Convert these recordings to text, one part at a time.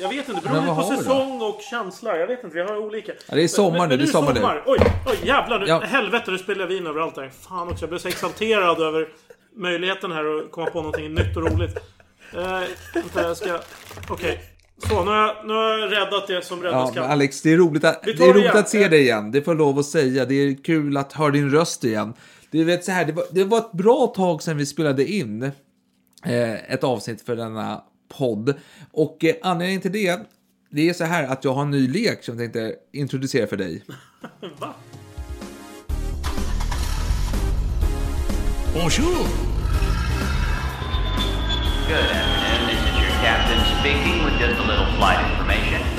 Jag vet inte, det Men beror vad på säsong och känsla. Jag vet inte, vi har olika. Ja, det är sommar Men- nu, det är sommar nu. Oj, oj jävlar nu. Ja. Helvete, nu spelar jag vin överallt här. Fan också, jag blev så exalterad över möjligheten här att komma på någonting nytt och roligt. Eh, vänta, jag ska... Okej. Så, nu har, jag, nu har jag räddat det som räddas Ja, kan. Alex, det är roligt, att, det är roligt igen. att se dig igen. Det får jag lov att säga. Det är kul att höra din röst igen. Du vet så här, det var, det var ett bra tag sedan vi spelade in eh, ett avsnitt för denna podd. Och eh, anledningen till det, det är så här att jag har en ny lek som jag tänkte introducera för dig. Va? Bonjour. Good afternoon. This is your captain speaking with just a little flight information.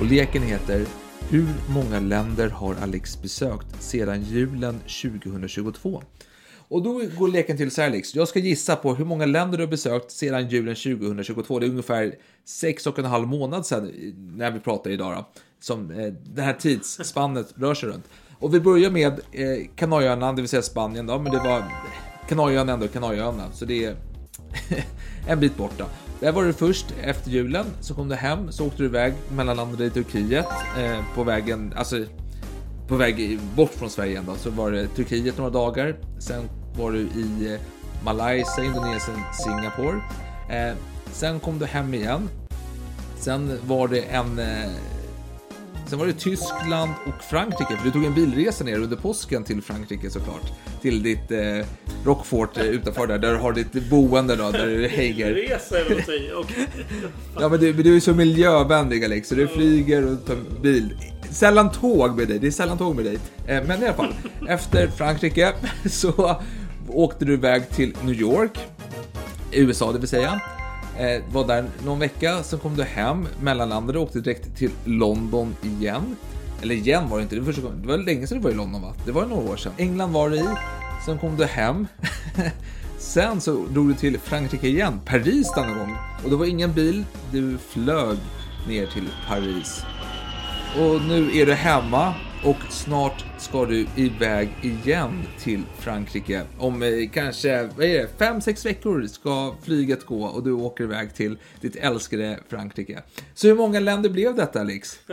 Och leken heter Hur många länder har Alex besökt sedan julen 2022? Och då går leken till så här Alex. Jag ska gissa på hur många länder du har besökt sedan julen 2022. Det är ungefär sex och en halv månad sedan eh, när vi pratar idag då, som eh, det här tidsspannet rör sig runt. Och vi börjar med eh, Kanarieöarna, det vill säga Spanien då, men det var Kanarieöarna ändå Kanarieöarna, så det är en bit borta. Där var du först efter julen, så kom du hem, så åkte du iväg, mellanlandade i Turkiet eh, på vägen, alltså på väg bort från Sverige igen så var det Turkiet några dagar. Sen var du i eh, Malaysia, Indonesien, Singapore. Eh, sen kom du hem igen. Sen var det en... Eh, sen var det Tyskland och Frankrike, för du tog en bilresa ner under påsken till Frankrike såklart. Till ditt eh, Rockfort eh, utanför där, där du har ditt boende då, där du hänger. Resa är väl att säga. Okej. Ja men du, du är så miljövänlig Alex, så du flyger och tar bil. Sällan tåg med dig, det är sällan tåg med dig. Eh, Men i alla fall, efter Frankrike så åkte du iväg till New York, USA det vill säga. Eh, var där någon vecka, sen kom du hem, mellanlandade och åkte direkt till London igen. Eller igen var det inte, det var, första gången. det var länge sedan du var i London va? Det var några år sedan. England var du i, sen kom du hem. Sen så drog du till Frankrike igen, Paris denna gång. Och det var ingen bil, du flög ner till Paris. Och nu är du hemma och snart ska du iväg igen till Frankrike. Om eh, kanske, vad är det, fem, sex veckor ska flyget gå och du åker iväg till ditt älskade Frankrike. Så hur många länder blev detta Alex?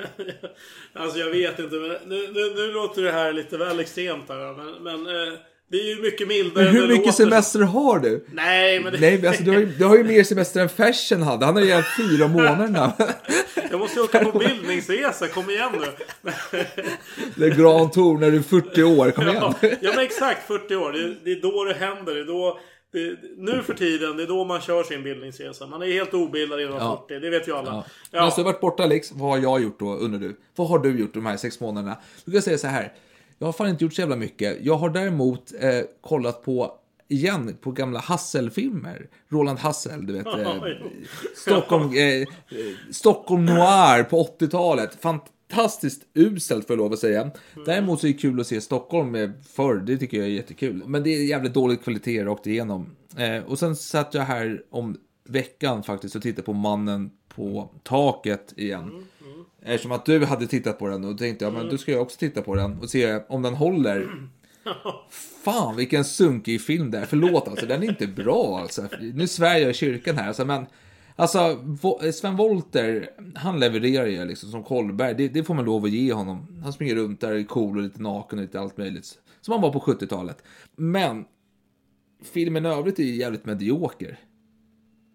Alltså jag vet inte, men nu, nu, nu låter det här lite väl extremt här. Men, men eh, det är ju mycket mildare Men hur mycket låter. semester har du? Nej, men det... Nej, men alltså, du, har ju, du har ju mer semester än Fashion hade. Han har ju fyra månader nu. Jag måste åka på bildningsresa, kom igen nu. Det är Grand Tour när du är 40 år, kom igen. Ja, ja men exakt 40 år. Det, det är då det händer. Det är då, det, nu för tiden, det är då man kör sin bildningsresa. Man är helt obildad innan Ja. 40, det vet ju alla. Ja. Ja. Men alltså, du har varit borta Alex, vad har jag gjort då undrar du? Vad har du gjort de här sex månaderna? Då kan jag säga så här. Jag har fan inte gjort så jävla mycket. Jag har däremot eh, kollat på igen på gamla Hassel-filmer. Roland Hassel, du vet. Eh, Stockholm, eh, eh, Stockholm Noir på 80-talet. Fantastiskt uselt får jag lov att säga. Däremot så är det kul att se Stockholm eh, förr. Det tycker jag är jättekul. Men det är jävligt dålig kvalitet rakt igenom. Eh, och sen satt jag här om veckan faktiskt och tittade på Mannen på taket igen. Eftersom att du hade tittat på den och tänkte jag, men då ska jag också titta på den och se om den håller. Fan vilken sunkig film det är. Förlåt alltså, den är inte bra alltså. Nu svär jag i kyrkan här alltså, men Alltså, Sven Wollter, han levererar ju liksom som Kollberg. Det, det får man lov att ge honom. Han springer runt där, är cool och lite naken och lite allt möjligt. Som han var på 70-talet. Men filmen i övrigt är ju jävligt medioker.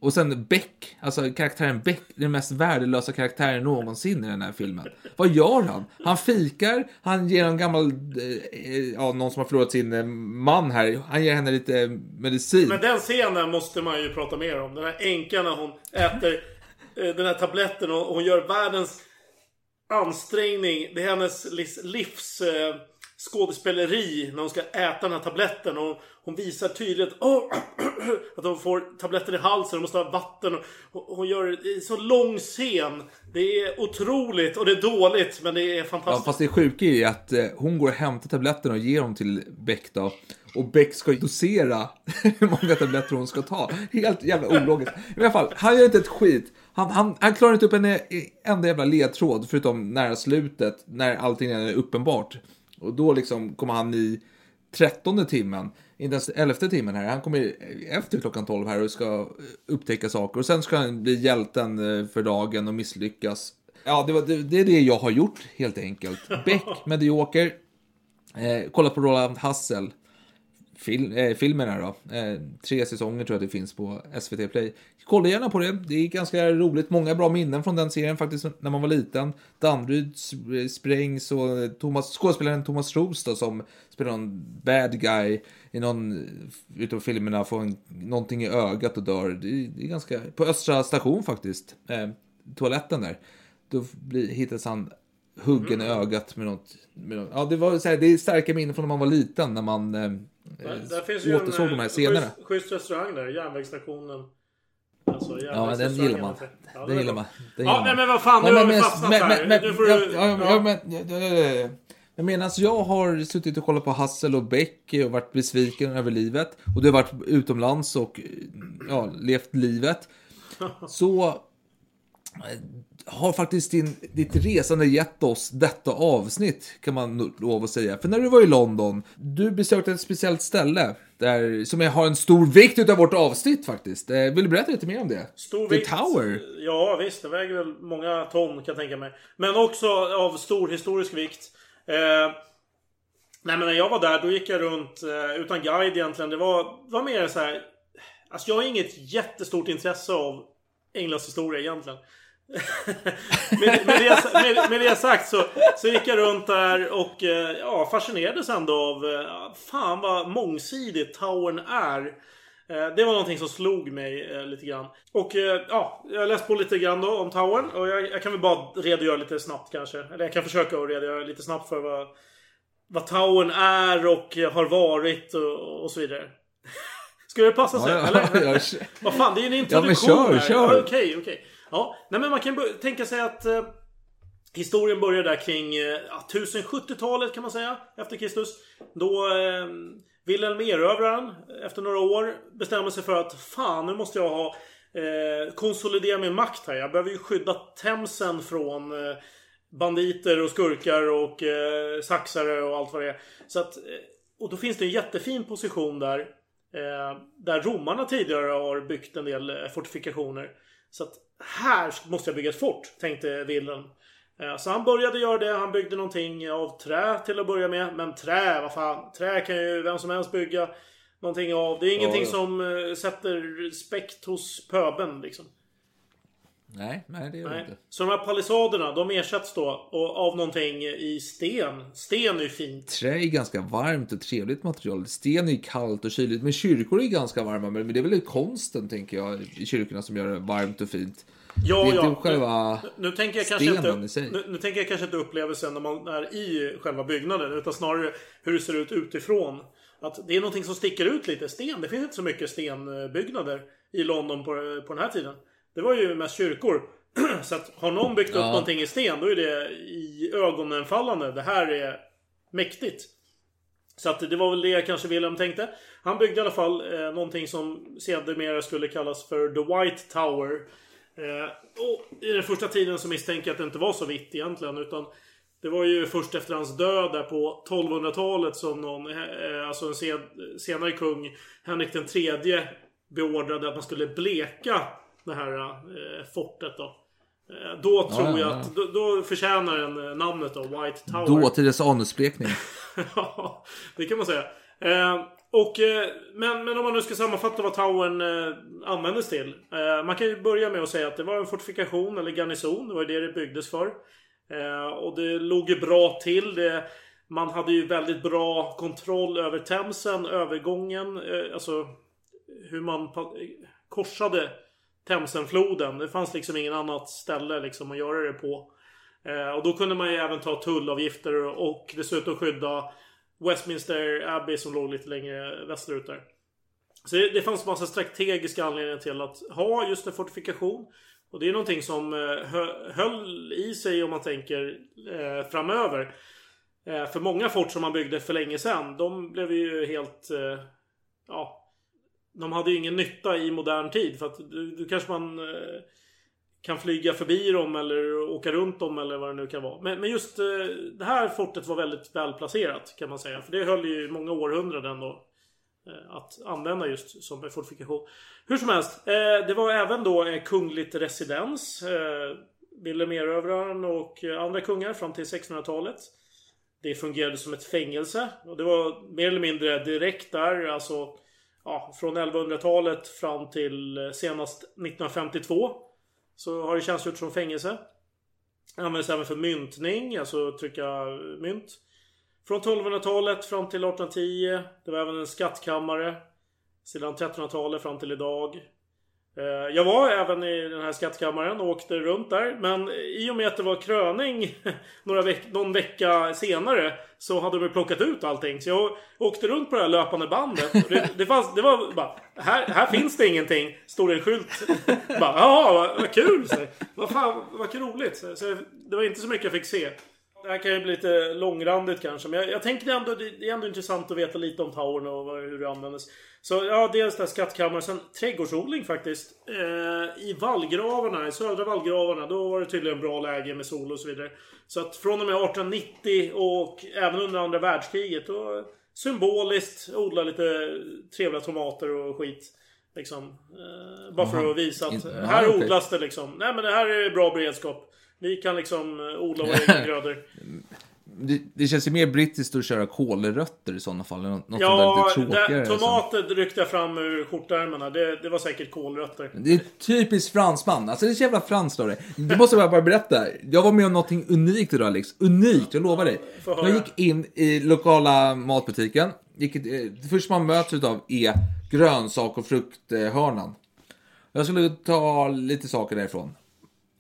Och sen Beck, alltså karaktären Beck, den mest värdelösa karaktären någonsin i den här filmen. Vad gör han? Han fikar, han ger en gammal, eh, ja, någon som har förlorat sin eh, man här, han ger henne lite eh, medicin. Men den scenen måste man ju prata mer om. Den här änkan när hon äter eh, den här tabletten och hon gör världens ansträngning. Det är hennes livs eh, skådespeleri när hon ska äta den här tabletten. Och hon visar tydligt åh, att hon får tabletten i halsen och måste ha vatten. Och hon gör i så lång scen. Det är otroligt och det är dåligt men det är Ja, fantastiskt. fast det sjuka är att eh, hon går och hämtar tabletterna och ger dem till Beck då. Och Beck ska dosera hur många tabletter hon ska ta. Helt jävla ologiskt. I alla fall, han gör inte ett skit. Han, han, han klarar inte upp en enda jävla ledtråd förutom nära slutet när allting är uppenbart. Och då liksom kommer han i trettonde timmen, inte ens elfte timmen här. Han kommer efter klockan 12 här och ska upptäcka saker. Och sen ska han bli hjälten eh, för dagen och misslyckas. Ja, det, var, det, det är det jag har gjort helt enkelt. Beck, medioker. Eh, kolla på Roland Hassel. Fil, eh, filmerna då. Eh, tre säsonger tror jag det finns på SVT Play. Kolla gärna på det. Det är ganska roligt. Många bra minnen från den serien faktiskt när man var liten. Danderyd sp- sprängs och Thomas, skådespelaren Thomas Roos då som spelar någon bad guy i någon utav filmerna får en, någonting i ögat och dör. Det är, det är ganska, på Östra station faktiskt. Eh, toaletten där. Då blir, hittas han huggen i ögat med något. Med något. Ja, det var så här, det är starka minnen från när man var liten när man eh, Där, där finns ju återsåg de här eh, scenerna. schysst- Schysst restaurang där, järnvägsstationen. Alltså, Ja, den gillar man. Ja, Den gillar man. Den Ja, nej men vad fan, nu Nej, har men- vi fastnat men- här. men- Nu får ja, du... ja, ja, ja. men- ja, ja, ja, ja. Men medan jag har suttit och kollat på Hassel och Beck och varit besviken över livet och du har varit utomlands och ja, levt livet så eh, har faktiskt din, ditt resande gett oss detta avsnitt kan man lov att säga. För när du var i London, du besökte ett speciellt ställe där, som har en stor vikt utav vårt avsnitt faktiskt. Eh, Vill du berätta lite mer om det? Stor The vikt. Tower. Ja visst, det väger väl många ton kan jag tänka mig. Men också av stor historisk vikt. Eh, nej men när jag var där då gick jag runt eh, utan guide egentligen. Det var, var mer så här. Alltså jag har inget jättestort intresse av Englands historia egentligen. med, med, det, med, med det sagt så, så gick jag runt där och eh, ja, fascinerades ändå av eh, fan vad mångsidigt Towern är. Eh, Det var någonting som slog mig lite grann. Och ja, jag har läst på lite grann då om Towern. Och jag, jag kan väl bara redogöra lite snabbt kanske. Eller jag kan försöka att redogöra lite snabbt för vad, vad Towern är och har varit och, och så vidare. Skulle det passa sig? Ja, ja, eller? ja, Vad fan, det är ju en Ja, introduktion men kör, här. kör. Ja, Okej, okej. Ja, nej men man kan tänka sig att eh, historien börjar där kring eh, 1070-talet kan man säga. Efter Kristus. Då eh, Wilhelm Erövraren efter några år bestämmer sig för att fan nu måste jag ha eh, konsolidera min makt här. Jag behöver ju skydda Themsen från eh, banditer och skurkar och eh, saxare och allt vad det är. Så att, eh, och då finns det en jättefin position där. Eh, där romarna tidigare har byggt en del eh, fortifikationer. Så att här måste jag bygga ett fort, tänkte Wilhelm. Eh, Så han började göra det. Han byggde någonting av trä till att börja med. Men trä, vad fan. Trä kan ju vem som helst bygga någonting av. Det är ingenting ja. som eh, sätter respekt hos pöben liksom. Nej, nej det gör det Nej. inte. Så de här palissaderna, de ersätts då av någonting i sten. Sten är ju fint. Trä är ganska varmt och trevligt material. Sten är kallt och kyligt, men kyrkor är ganska varma. Men det är väl konsten, tänker jag, i kyrkorna som gör det varmt och fint. Ja, det är ja. inte själva Nu, nu tänker jag kanske inte, i sig. nu, nu tänker jag kanske inte upplevelsen när man är i själva byggnaden. Utan snarare hur det ser ut utifrån. Att det är någonting som sticker ut lite. Sten. Det finns inte så mycket stenbyggnader i London på, på den här tiden. Det var ju mest kyrkor. Så att har någon byggt upp Ja. någonting i sten, då är det i ögonenfallande. Det här är mäktigt. Så att det var väl det kanske Wilhelm tänkte. Han byggde i alla fall eh, någonting som sedermera skulle kallas för The White Tower. Eh, och I den första tiden så misstänker jag att det inte var så vitt egentligen. Utan det var ju först efter hans död där på 1200-talet som någon, eh, alltså en sen, senare kung, Henrik den tredje, beordrade att man skulle bleka det här eh, fortet då. Eh, då tror ja, jag ja. att, då, då förtjänar den eh, namnet då, White Tower. dåtidens anusblekning. Ja, det kan man säga. Eh, och, eh, men, men om man nu ska sammanfatta vad towern eh, användes till. Man kan ju börja med att säga att det var en fortifikation eller garnison. Det var ju det det byggdes för. Och det låg ju bra till. Det, man hade ju väldigt bra kontroll över Themsen, övergången. Alltså hur man korsade Themsenfloden. Det fanns liksom ingen annat ställe liksom att göra det på. Eh, och då kunde man ju även ta tullavgifter och dessutom skydda Westminster Abbey som låg lite längre västerut där. Så det, det fanns massa strategiska anledningar till att ha just en fortifikation. Och det är någonting som eh, hö, höll i sig om man tänker eh, framöver. Eh, för många fort som man byggde för länge sedan, de blev ju helt... Eh, ja. De hade ju ingen nytta i modern tid. För att du, du kanske man eh, kan flyga förbi dem eller åka runt dem eller vad det nu kan vara. Men, men just eh, det här fortet var väldigt välplacerat kan man säga. För det höll ju många århundraden då. eh, Att använda just som fortifikation. Hur som helst. Eh, det var även då en kungligt residens. eh, Wilhelm Erövraren och andra kungar fram till 1600-talet. Det fungerade som ett fängelse. Och det var mer eller mindre direkt där. Alltså ja, från 1100-talet fram till eh, senast 1952. Så har det tjänstgjort som fängelse. Användes även för myntning, alltså trycka eh, mynt. Från 1200-talet fram till 1810. Det var även en skattkammare. Sedan 1300-talet fram till idag. Eh, jag var även i den här skattkammaren och åkte runt där. Men i och med att det var kröning några veck någon vecka senare så hade de plockat ut allting. Så jag åkte runt på det här löpande bandet. Det, det, fanns, det var bara, här, här finns det ingenting. Stod det en skylt. Bara, Jaha, vad, vad kul! Så, vad fan, vad roligt. Så, så det var inte så mycket jag fick se. Det här kan ju bli lite långrandigt kanske. Men jag, jag tänker ändå, det är ändå intressant att veta lite om towern och hur det användes. Så ja, dels där skattkammaren. Sen trädgårdsodling faktiskt. Eh, I vallgravarna, i södra vallgravarna. Då var det tydligen bra läge med sol och så vidare. Så att från och med 1890 och även under andra världskriget. Då symboliskt odla lite trevliga tomater och skit. Liksom. Eh, bara för att visa att In- här odlas det liksom. Nej men det här är bra beredskap. Vi kan liksom odla våra egna grödor. Det, det känns ju mer brittiskt att köra kålrötter i sådana fall. Något Ja, lite tråkigare. där, alltså. tomater ryckte jag fram ur skjortärmarna. Det, det var säkert kålrötter. Det är typiskt fransman. Alltså det är så jävla franskt av det. Det måste jag bara berätta. Jag var med om någonting unikt idag Alex. Unikt, jag lovar dig. Jag gick in i lokala matbutiken. Gick, eh, det första man möts utav är grönsak och frukthörnan. Jag skulle ta lite saker därifrån.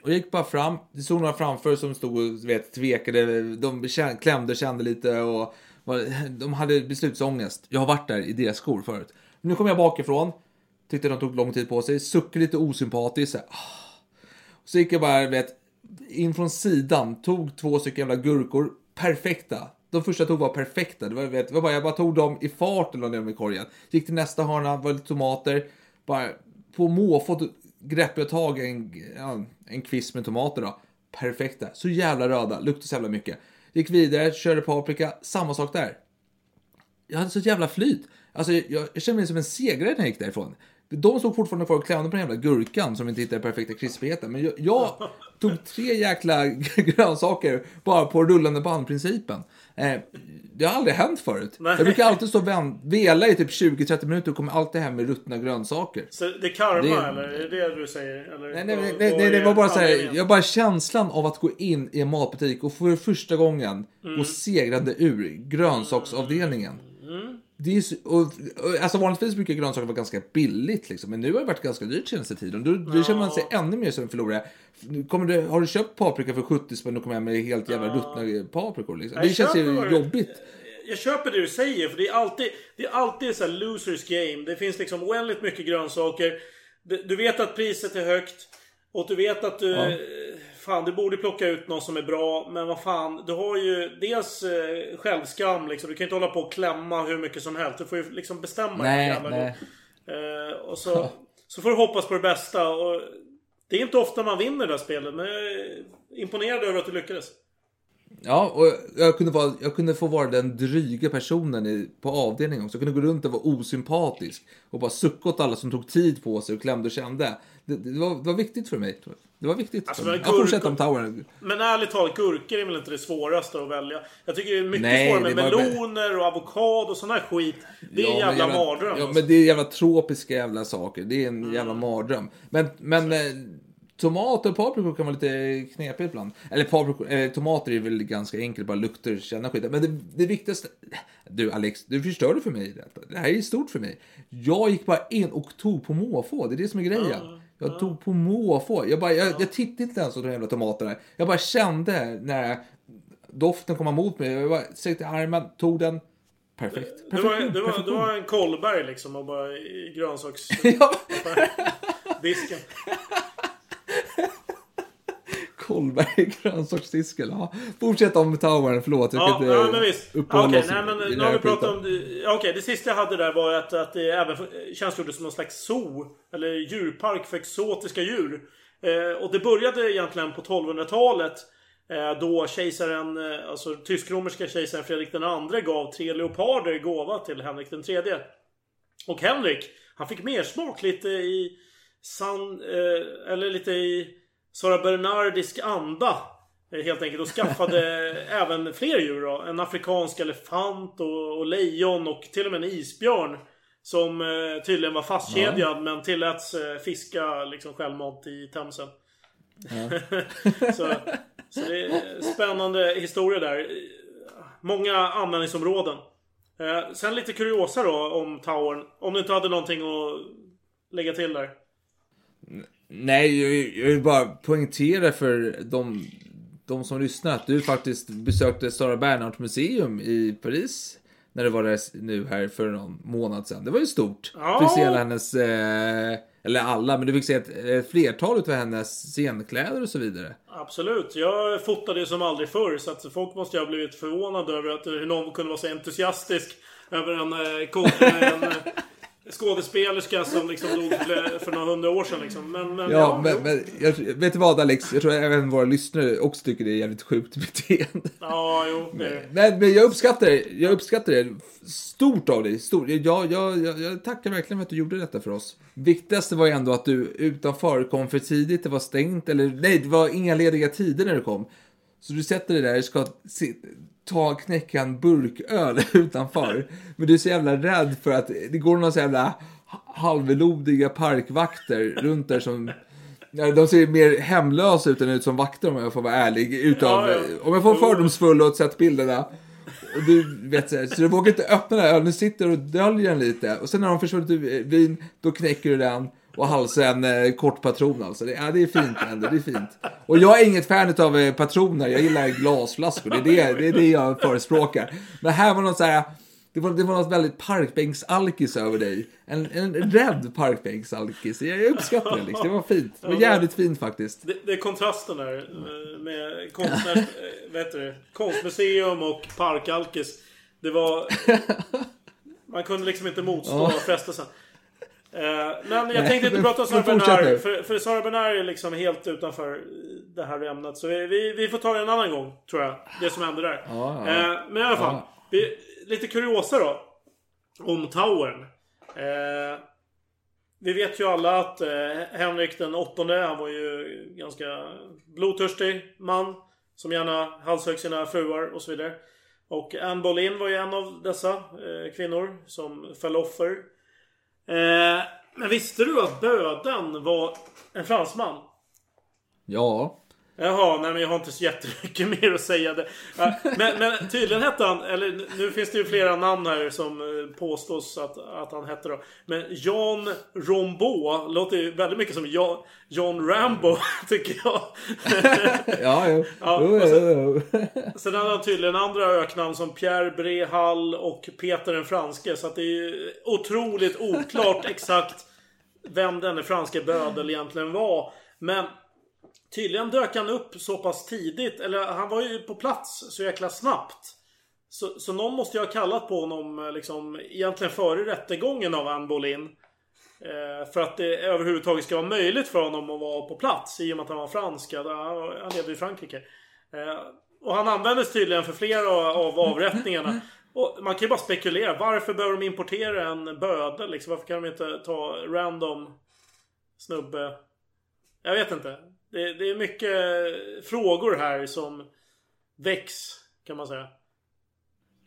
Och jag gick bara fram. Det stod några framför som stod och vet, tvekade. De kände, klämde och kände lite och var, de hade beslutsångest. Jag har varit där i deras skor förut. Men nu kom jag bakifrån. Tyckte de tog lång tid på sig. Suckade lite osympatiskt. Så, ah. så gick jag bara, vet, in från sidan. Tog två stycken jävla gurkor. Perfekta. De första jag tog var perfekta. Det var, vet, det var bara, jag bara tog dem i farten och la ner dem i korgen. Gick till nästa hörna, var lite tomater. Bara på måfå greppade jag tag i en, ja, en kvist med tomater då. Perfekta. Så jävla röda. Luktade så jävla mycket. Gick vidare, körde paprika. Samma sak där. Jag hade så jävla flyt. Alltså, jag, jag kände mig som en segrare när jag gick därifrån. De stod fortfarande kvar och klämde på den jävla gurkan som inte hittade den perfekta krispigheten. Men jag, jag tog tre jäkla grönsaker bara på rullande bandprincipen. Eh, det har aldrig hänt förut. Nej. Jag brukar alltid stå och vela i typ 20-30 minuter och kommer alltid hem med ruttna grönsaker. Så det är karma Det- eller? Är det det du säger? Eller, Nej, nej, nej, nej, nej, det var bara så här, jag bara känslan av att gå in i en matbutik och för första gången Mm. gå segrande ur grönsaksavdelningen. Det är så, och, och, alltså vanligtvis brukar grönsaker vara ganska billigt liksom, men nu har det varit ganska dyrt senaste tiden. Då, då känner man sig ännu mer som en förlorare. Kommer du, har du köpt paprika för 70 spänn och kommer hem med helt jävla ruttna paprikor liksom? Det känns ju jobbigt. Jag köper det du säger för det är alltid Det är alltid så losers game. Det finns liksom oändligt mycket grönsaker. Du, vet att priset är högt. Och du vet att du... Fan, du borde plocka ut någon som är bra. Men vad fan, du har ju dels eh, självskam liksom. Du kan inte hålla på och klämma hur mycket som helst. Du får ju liksom bestämma dig Nej, jävla nej. Eh, och så, så får du hoppas på det bästa. Och det är inte ofta man vinner det här spelet. Men jag är imponerad över att du lyckades. Ja, och jag kunde, vara, jag kunde få vara den dryga personen i, på avdelningen också. Jag kunde gå runt och vara osympatisk och bara sucka åt alla som tog tid på sig och klämde och kände. Det, det, var, det var viktigt för mig. Det var viktigt. Alltså, men Jag fortsätter om Towern. Men ärligt talat, gurkor är väl inte det svåraste att välja. Jag tycker det är mycket Nej, svårare med meloner och avokado och sån här skit. Det är en Ja, men jävla mardröm. Ja, alltså. men det är jävla tropiska jävla saker. Det är en Mm. jävla mardröm. Men, men eh, tomater och paprikor kan vara lite knepigt ibland. Eller paprikor, eh, tomater är väl ganska enkelt, bara lukter, känna skit. Men det, det viktigaste... Du Alex, du förstörde för mig detta. Det här är stort för mig. Jag gick bara in och tog på måfå. Det är det som är grejen. Jag tog på måfå. Jag, bara, jag, jag tittade inte ens på de jävla tomaterna. Jag bara kände när doften kom emot mig. Jag bara sträckte armen, tog den. Perfekt. Du var, du, var, du var en kolberg liksom och bara i Ja. Kolberg grönsaksdisken. Ja. Fortsätt om Towern, förlåt. Jag Ja, inte ja, men visst. Okej, oss nej, men nu har vi pratat om... Okej, det sista jag hade där var att, att det även tjänstgjorde som någon slags zoo. Eller djurpark för exotiska djur. Eh, och det började egentligen på 1200-talet. Eh, då kejsaren, eh, alltså tysk-romerska kejsaren Fredrik andre gav tre leoparder i gåva till Henrik den tredje. Och Henrik, han fick mer smak lite i San, eh, eller lite i Sara Bernardisk anda. eh, Helt enkelt. Och skaffade även fler djur då. En afrikansk elefant och, och lejon och till och med en isbjörn. Som eh, tydligen var fastkedjad men tilläts eh, fiska liksom självmant i Themsen. så, så det är spännande historia där. Många användningsområden. Eh, sen lite kuriosa då om Towern. Om du inte hade någonting att lägga till där. Nej, jag, vill bara poängtera för de, de som lyssnar att du faktiskt besökte Sara Bernhardt museum i Paris. När du var där nu här för någon månad sedan. Det var ju stort. Ja. Du fick se alla hennes, eh, eller alla, men du fick se ett, ett flertal av hennes scenkläder och så vidare. Absolut. Jag fotade ju som aldrig förr. Så att folk måste ju ha blivit förvånade över att hur någon kunde vara så entusiastisk över en, eh, en skådespelerska som liksom dog för, några hundra år sedan. Liksom. Men, men, Ja, men, jo. men jag, vet du vad Alex? Jag tror även våra lyssnare också tycker det är jävligt sjukt beteende. Ja, jo. Det. Men, men jag uppskattar det. Jag uppskattar det. Stort av dig. Stort. Jag, jag, jag, jag tackar verkligen för att du gjorde detta för oss. Viktigaste var ju ändå att du utanför kom för tidigt. Det var stängt. Eller nej, det var inga lediga tider när du kom. Så du sätter dig där ska ta knäcka en burköl utanför. Men du är så jävla rädd för att det går några så jävla halvlodiga parkvakter runt där som de ser mer hemlösa ut än ut som vakter om jag får vara ärlig. Utav, Ja, ja. Om jag får fördomsfull och sett bilderna. Och du vet så, här, så du vågar inte öppna den här ölen, du sitter och döljer den lite. Och sen när de försvunnit vin, då knäcker du den och halsar en eh, kort patron alltså. Det, ja, det är fint ändå, det är fint. Och jag är inget fan av eh, patroner, jag gillar glasflaskor. Det är det, det är det jag förespråkar. Men här var något så här, det var, det var något väldigt parkbänksalkis över dig. En, en rädd parkbänksalkis. Jag uppskattar det liksom. Det var fint. Det var jävligt fint faktiskt. Det, det är kontrasten där eh, med konstnärs, eh, heter det? konstmuseum och parkalkis. Det var... Man kunde liksom inte motstå Ja. frestelsen. Eh, Men jag tänkte inte prata om Sara Bernard. För, för Sara Bernard är liksom helt utanför det här ämnet. Så vi, vi, vi får ta det en annan gång, tror jag. Det som hände där. Ja, ja. Eh, Men i alla fall. Ja. Vi, lite kuriosa då. Om Towern. Eh, vi vet ju alla att Henrik den åttonde, han var ju ganska blodtörstig man. Som gärna halshögg sina fruar och så vidare. Och Anne Boleyn var ju en av dessa kvinnor som föll offer. Eh, men visste du att böden var en fransman? Ja. Jaha, nej men jag har inte så jättemycket mer att säga. Det. Men, men tydligen hette han, eller nu finns det ju flera namn här som eh, påstås att, att han hette då. Men Jan Rombaud låter ju väldigt mycket som John Rambo, tycker jag. Ja, jo. Ja, jo, sen-. Sen hade han tydligen andra öknamn som Pierre Brehall och Peter den franske. Så att det är ju otroligt oklart exakt vem denne franske bödel egentligen var. Men tydligen dök han upp så pass tidigt. Eller han var ju på plats så jäkla snabbt. Så, så någon måste ju ha kallat på honom eh, liksom egentligen före rättegången av Anne Boleyn. Eh, för att det överhuvudtaget ska vara möjligt för honom att vara på plats i och med att han var fransk. Han han levde i Frankrike. Eh, och han användes tydligen för flera av avrättningarna. Och man kan ju bara spekulera. Varför behöver de importera en bödel liksom? Varför kan de inte ta random snubbe? Jag vet inte. Det, det är mycket frågor här som väcks, kan man säga.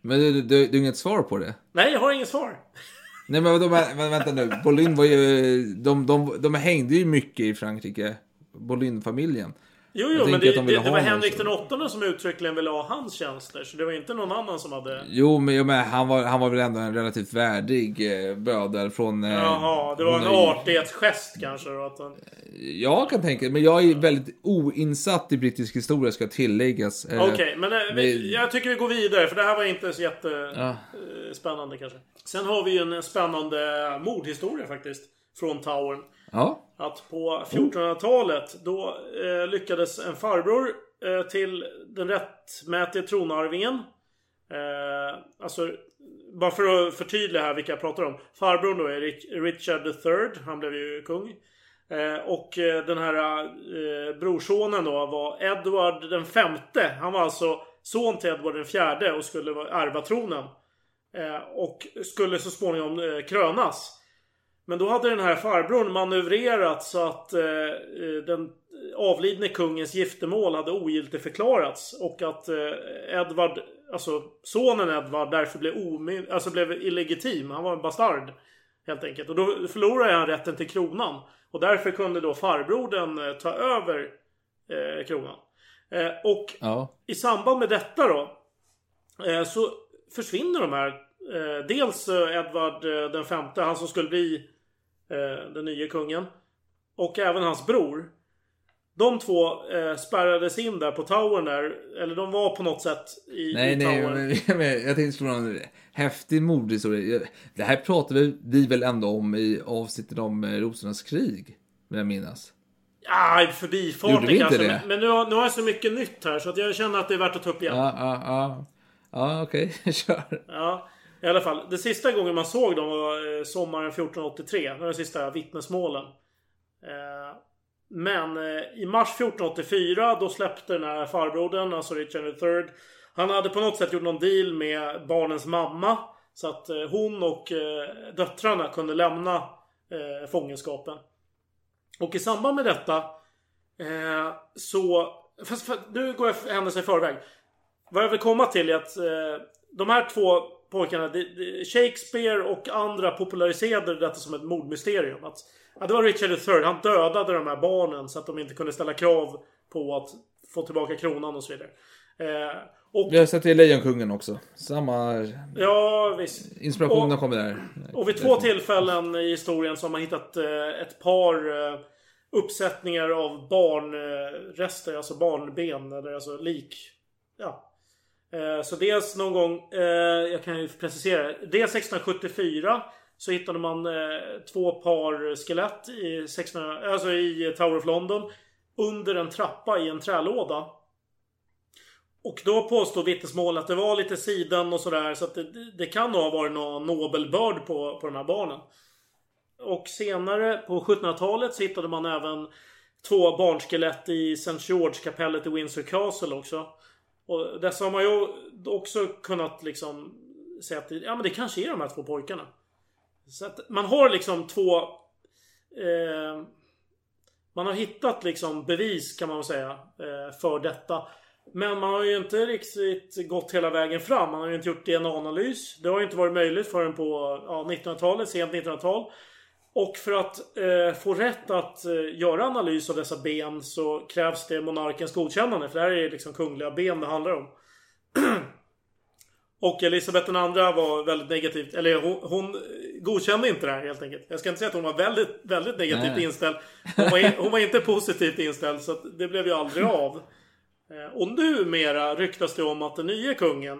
Men du, du, du har inget svar på det? Nej, jag har inget svar. Nej men, men, men vänta nu, Bolin var ju, de, de, de hängde ju mycket i Frankrike, Bolin-familjen. Jo, jo, men det, de det, det var någon Henrik den åttonde som uttryckligen ville ha hans tjänster. Så det var inte någon annan som hade... Jo, men, jo, men han, var, han var väl ändå en relativt värdig eh, bödel från... Eh, Jaha, det var en monarki. artighetsgest kanske då, att han... Jag kan tänka men jag är väldigt oinsatt i brittisk historia ska tilläggas. Eh, Okej, men eh, men- jag tycker vi går vidare för det här var inte så Ja. jättespännande kanske. Sen har vi ju en spännande mordhistoria faktiskt. Från Towern. Ja. Att på 1400-talet då eh, lyckades en farbror eh, till den rättmätige tronarvingen. Eh, alltså, bara för att förtydliga här vilka jag pratar om. Farbrorn då är Richard III. Han blev ju kung. Eh, och eh, den här eh, brorsonen då var Edward den femte. Han var alltså son till Edward den fjärde och skulle ärva tronen. Eh, och skulle så småningom eh, krönas. Men då hade den här farbrorn manövrerat så att eh, eh, den avlidne kungens giftermål hade ogiltigförklarats. Och att eh, Edvard, alltså sonen Edvard därför blev, alltså blev illegitim. Han var en bastard. Helt enkelt. Och då förlorade han rätten till kronan. Och därför kunde då farbrodern eh, ta över eh, kronan. Eh, och Ja. i samband med detta då. Så försvinner de här. Dels Edvard den femte, han som skulle bli eh, den nya kungen. Och även hans bror. De två eh, spärrades in där på towern där. Eller de var på något sätt i, Nej, i nej, towern. men, men jag tänkte slå en häftig mordhistoria. Det här pratade vi, vi väl ändå om i avsnittet om eh, Rosornas krig, vill jag minnas. Ja, i förbifarten kanske. det? Men, men nu, har, nu har jag så mycket nytt här så att jag känner att det är värt att ta upp igen. Ja, ja, ja. Ja, okej, kör. Ja, i alla fall. den sista gången man såg dem var eh, sommaren 1483. Det var de sista vittnesmålen. Eh, men eh, i mars 1484 då släppte den här farbrodern, alltså Richard III. Han hade på något sätt gjort någon deal med barnens mamma. Så att hon och döttrarna kunde lämna fångenskapen. Och i samband med detta så... Fast nu går jag händelser i förväg. Vad jag vill komma till är att de här två pojkarna, det, det, Shakespeare och andra populariserade detta som ett mordmysterium. Att, ja, det var Richard III, han dödade de här barnen så att de inte kunde ställa krav på att få tillbaka kronan och så vidare. Eh, och, Vi har sett det i Lejonkungen också. Samma ja, visst. inspiration Och- kommer där. Och vid två tillfällen i historien så har man hittat eh, ett par eh, uppsättningar av barnrester, alltså barnben eller alltså lik. Ja. Eh, så dels någon gång, eh, jag kan ju precisera. Dels 1674 så hittade man eh, två par skelett i, 1600, alltså i Tower of London. Under en trappa i en trälåda. Och då påstår vittnesmål att det var lite siden och sådär. Så att det, det- det kan nog ha varit någon nobelbörd på, på de här barnen. Och senare på 1700-talet så hittade man även två barnskelett i St. George-kapellet i Windsor Castle också. Och dessa har man ju också kunnat liksom säga att det, ja, men det kanske är de här två pojkarna. Så att man har liksom två... Eh, man har hittat liksom bevis kan man väl säga eh, för detta. Men man har ju inte riktigt gått hela vägen fram. Man har ju inte gjort DNA-analys. Det har ju inte varit möjligt förrän på ja, 1900-talet, sent 1900-tal. Och för att eh, få rätt att eh, göra analys av dessa ben så krävs det monarkens godkännande. För det här är liksom kungliga ben det handlar om. Och Elisabeth II var väldigt negativt, eller hon, hon godkände inte det här helt enkelt. Jag ska inte säga att hon var väldigt, väldigt negativt Nej. inställd. Hon var, in, hon var inte positivt inställd så det blev ju aldrig av. Eh, Och numera ryktas det om att den nya kungen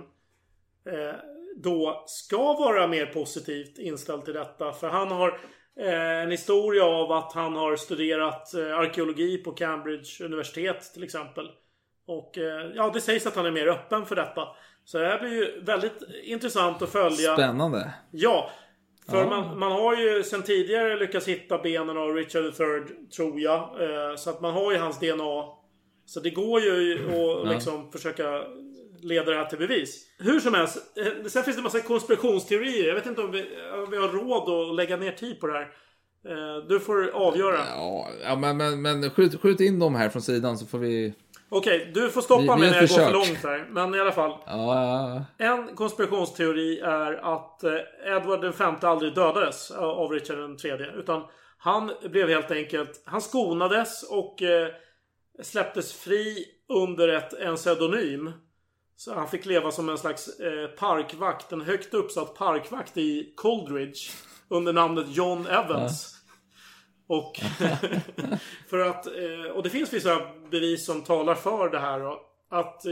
eh, då ska vara mer positivt inställd till detta. För han har eh, en historia av att han har studerat eh, arkeologi på Cambridge universitet till exempel. Och eh, ja, det sägs att han är mer öppen för detta. Så det här blir ju väldigt intressant att följa. Spännande. Ja. För Ja. man, man har ju sen tidigare lyckats hitta benen av Richard III, tror jag. Eh, så att man har ju hans DNA Så det går ju att liksom försöka leda det här till bevis. Hur som helst. eh, Sen finns det massa konspirationsteorier. Jag vet inte om vi, om vi har råd att lägga ner tid på det här. Eh, Du får avgöra. Ja, men, men, men skjut, skjut in dem här från sidan så får vi... Okej, du får stoppa Vi- mig när jag går för långt här. Men i alla fall. Ja. En konspirationsteori är att eh, Edward V aldrig dödades av- Richard III. Utan han blev helt enkelt... Han skonades och släpptes fri under ett, en pseudonym. Så han fick leva som en slags eh, parkvakt. En högt uppsatt parkvakt i Coldridge. Under namnet John Evans. Och, för att, eh, och det finns vissa bevis som talar för det här. Att eh,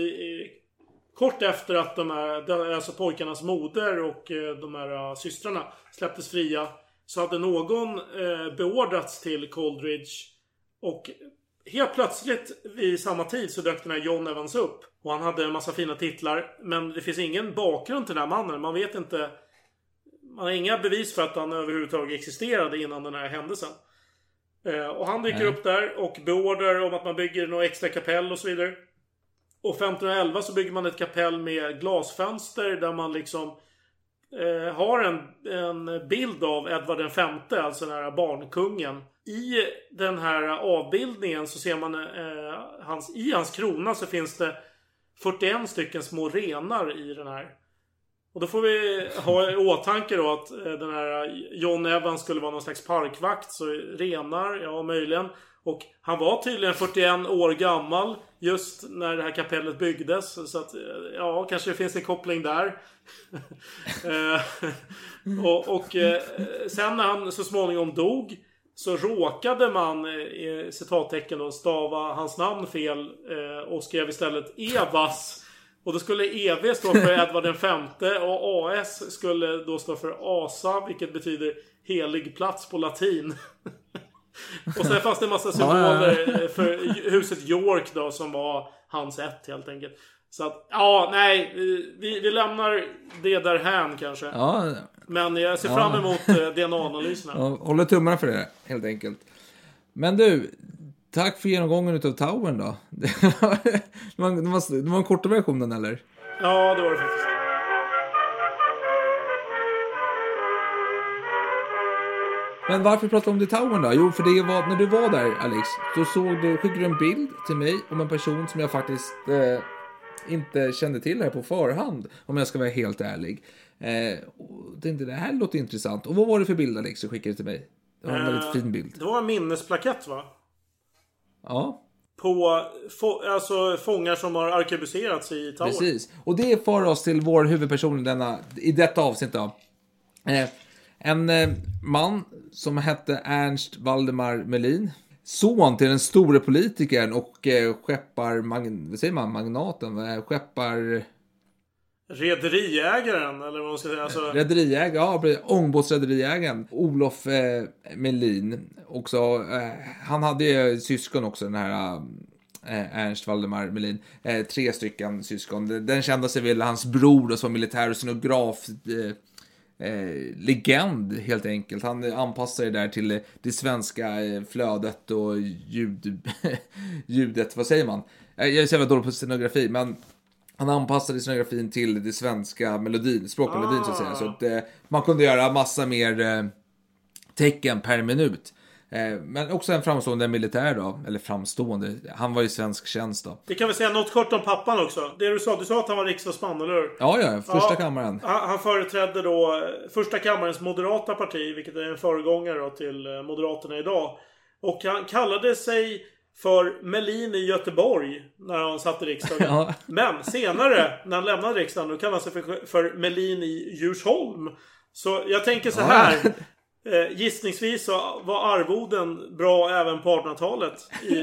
kort efter att de här, alltså pojkarnas moder och eh, de här systrarna släpptes fria. Så hade någon beordrats till Coldridge. Och helt plötsligt vid samma tid så dök den här John Evans upp. Och han hade en massa fina titlar. Men det finns ingen bakgrund till den här mannen. Man vet inte. Man har inga bevis för att han överhuvudtaget existerade innan den här händelsen. Eh, och han dyker Nej. upp där och beordrar om att man bygger några extra kapell och så vidare. Och 1511 så bygger man ett kapell med glasfönster där man liksom eh, har en, en bild av Edvard V, alltså den här barnkungen. I den här avbildningen så ser man eh, hans, i hans krona så finns det 41 stycken små renar i den här. Och då får vi ha i åtanke då att eh, den här John Evans skulle vara någon slags parkvakt. Så renar, ja möjligen. Och han var tydligen 41 år gammal just när det här kapellet byggdes. Så att, eh, ja, kanske det finns en koppling där. Eh, och och eh, sen när han så småningom dog så råkade man, i citattecken då, stava hans namn fel och skrev istället Evas. Och då skulle EV stå för Edvard V och AS skulle då stå för Asa, vilket betyder helig plats på latin. och sen fanns det en massa symboler eh, för huset York då som var hans ett helt enkelt. Så att, ja, nej, vi, vi lämnar det därhän kanske. ja, Men jag ser fram emot eh, DNA-analyserna. ja håller tummarna för det, helt enkelt. Men du, tack för genomgången utav Towern då. Det var, det var, det var, en korta versionen, eller? Ja, det var det faktiskt. Men varför pratar vi om Towern då? Jo, för det var, när du var där, Alex, då såg du, skickade du en bild till mig om en person som jag faktiskt eh, inte kände till här på förhand, om jag ska vara helt ärlig. Eh, och tänkte, det här låter intressant. Och vad var det för bild, Alex, du skickade till mig? Det var en väldigt Eh, fin bild. Det var en minnesplakett va? Ja, På få, alltså, fångar som har arkebuserats i Tower. precis. Och det för oss till vår huvudperson i, denna, i detta avsnitt då. Eh, en eh, man som hette Ernst Valdemar Melin. Son till den store politikern och eh, skeppar... Vad säger man? Magnaten? Eh, Skeppar... Rederiägaren, eller vad man ska säga. Alltså, Rederiägare, ja, precis. ångbåtsrederiägaren Olof eh, Melin. Också, eh, han hade ju syskon också, den här eh, Ernst Valdemar Melin. Eh, tre stycken syskon. Den- kände sig väl hans bror då, som militär och scenograf. Eh, eh, legend helt enkelt. Han anpassade det där till eh, det svenska eh, flödet och ljud, ljudet, vad säger man? Eh, Jag är så jävla dålig på scenografi, men han anpassade scenografin till det svenska melodin, språkmelodin så att säga. Så att eh, man kunde göra massa mer eh, tecken per minut. Eh, men också en framstående militär då, eller framstående, han var ju svensk tjänst då. vi kan väl säga något kort om pappan också. Det du sa, du sa att han var riksdagsman, eller hur? Ja, ja, första Ja, kammaren. Han, han företrädde då eh, första kammarens moderata parti, vilket är en föregångare då till eh, Moderaterna idag. Och han kallade sig för Melin i Göteborg när han satt i riksdagen. Ja. Men senare, när han lämnade riksdagen, då kallade han sig för, för Melin i Djursholm. Så jag tänker så här. Eh, gissningsvis så var arvoden bra även på 1800-talet i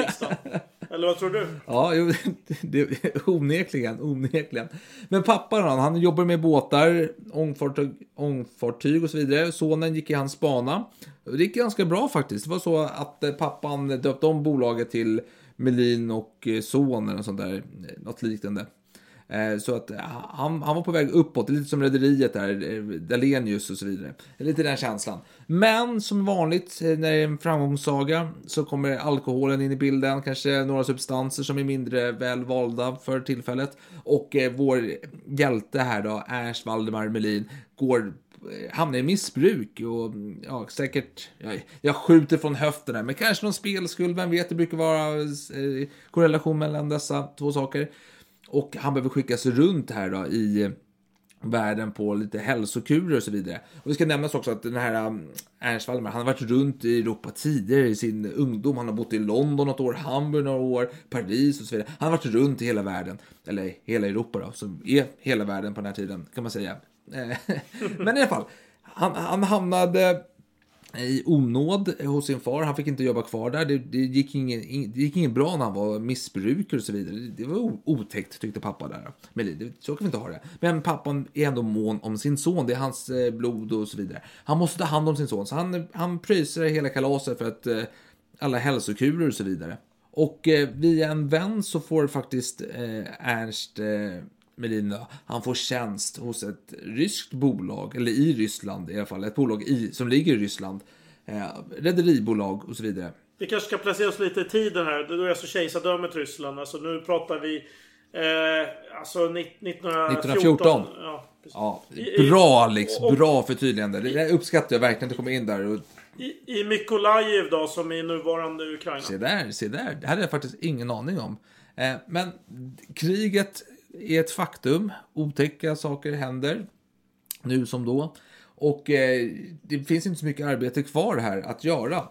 riksdagen. Eller vad tror du? Ja, jo, det, onekligen, onekligen. Men pappan han, han jobbar med båtar, ångfartyg, ångfartyg och så vidare. Sonen gick i hans bana. Det gick ganska bra faktiskt. Det var så att eh, pappan döpte om bolaget till Melin och eh, son eller något sånt där. eh, Något liknande. Eh, så att eh, han, han var på väg uppåt, lite som Rederiet där, eh, Dalenius och så vidare. Lite den känslan. Men som vanligt när det är en framgångssaga så kommer alkoholen in i bilden, kanske några substanser som är mindre väl valda för tillfället. Och vår hjälte här då, Ernst Valdemar Melin, går hamnar i missbruk och mm, ja, säkert, jag, jag skjuter från höften här, men kanske någon spelskuld, vem vet, det brukar vara eh, korrelation mellan dessa två saker. Och han behöver skickas runt här då i eh, världen på lite hälsokurer och så vidare. Och det ska nämnas också att den här mm, Ernst Waldemar, han har varit runt i Europa tidigare i sin ungdom. Han har bott i London något år, Hamburg några år, Paris och så vidare. Han har varit runt i hela världen, eller hela Europa då, som är hela världen på den här tiden kan man säga. Eh, men i alla fall, han, han hamnade i onåd hos sin far. Han fick inte jobba kvar där. Det, det, gick, ingen, det gick ingen bra när han var missbrukare och så vidare. Det, det var otäckt tyckte pappa där. Men det, så kan vi inte ha det. Men pappan är ändå mån om sin son. Det är hans eh, blod och så vidare. Han måste ta hand om sin son. Så han, han pröjsar hela kalaset för att eh, alla hälsokurer och så vidare. Och eh, via en vän så får faktiskt eh, Ernst eh, Melin då, han får tjänst hos ett ryskt bolag, eller i Ryssland i alla fall, ett bolag i, som ligger i Ryssland. Eh, rederibolag och så vidare. Vi kanske ska placera oss lite i tiden här. Då är alltså kejsardömet Ryssland. Alltså nu pratar vi... Eh, alltså ni- 1914. 1914. Ja. Ja, bra Alex, och- bra förtydligande. Det uppskattar jag verkligen att du kommer in där. Och, I, I Mykolajiv då, som i nuvarande Ukraina. se där, se där. Det hade jag faktiskt ingen aning om. Eh, men kriget är ett faktum. Otäcka saker händer. Nu som då. Och eh, det finns inte så mycket arbete kvar här att göra.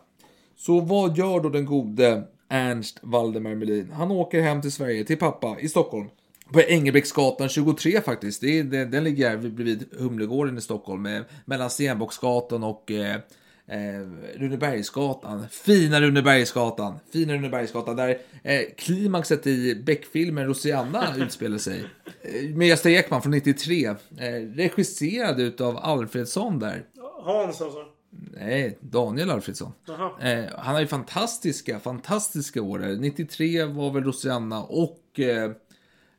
Så vad gör då den gode Ernst Waldemar Melin? Han åker hem till Sverige, till pappa i Stockholm. På Engelbrektsgatan 23 faktiskt. Det är, det, den ligger här bredvid Humlegården i Stockholm. Eh, mellan Stenbocksgatan och eh, eh, Runebergsgatan. Fina Runebergsgatan. Fina Runebergsgatan. Där eh, klimaxet i Beck-filmen Rosianna utspelar sig. Eh, med Gösta Ekman från 93. Eh, regisserad utav Alfredsson där. Hans alltså. Nej, Daniel Alfredsson. Eh, han har ju fantastiska, fantastiska år. där. 93 var väl Rosianna och... Eh,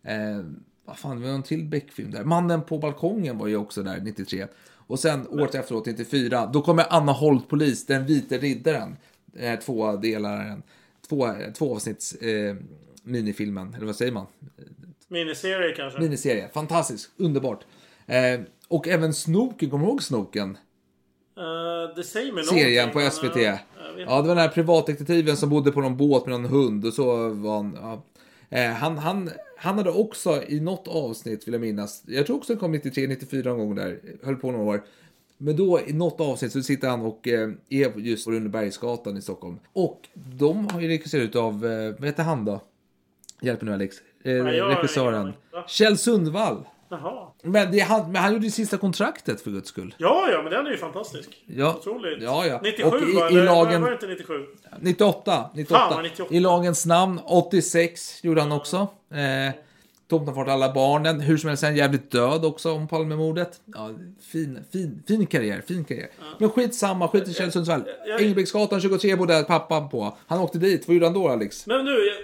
eh, vad fan, det var en till Beck-film där. Mannen på balkongen var ju också där 93. Och sen året efteråt, 94, då kommer Anna Holt Polis, Den vite riddaren. Här två delaren. Två, två avsnitts eh, minifilmen, eller vad säger man? Miniserie kanske. Miniserie. Fantastisk, underbart. Eh, och även Snoken, kommer du ihåg Snoken? Eh, det säger mig serien på men, SVT. eh, Ja, jag vet det var den här privatdetektiven som bodde på någon båt med någon hund och så var han... Ja. Eh, han, han, han hade också i något avsnitt, vill jag minnas, jag tror också den kom 93, 94 någon gång där, höll på några år. Men då i något avsnitt så sitter han och eh, är just på Rundebergsgatan i Stockholm. Och de har ju regisserat av, eh, vad heter han då? Hjälp nu Alex. Eh, regissören. Kjell Sundvall. Jaha. Men, det, han, men han gjorde ju sista kontraktet för guds skull. Ja, ja, men den är ju fantastisk. Ja. Otroligt. Ja, ja. 97 Och i- i Eller lagen- var det inte 97? 98. 98. Fan, vad 98. I lagens namn. 86 gjorde han också. Eh, Tomten fått alla barnen. Hur som helst är han jävligt död också om Palmemordet. Ja, fin, fin, fin karriär. Fin karriär. Men skitsamma, skit i Kjell Sundsvall. Engelbrektsgatan 23 bodde pappan på. Han åkte dit. Vad gjorde han då Alex? Men nu, jag,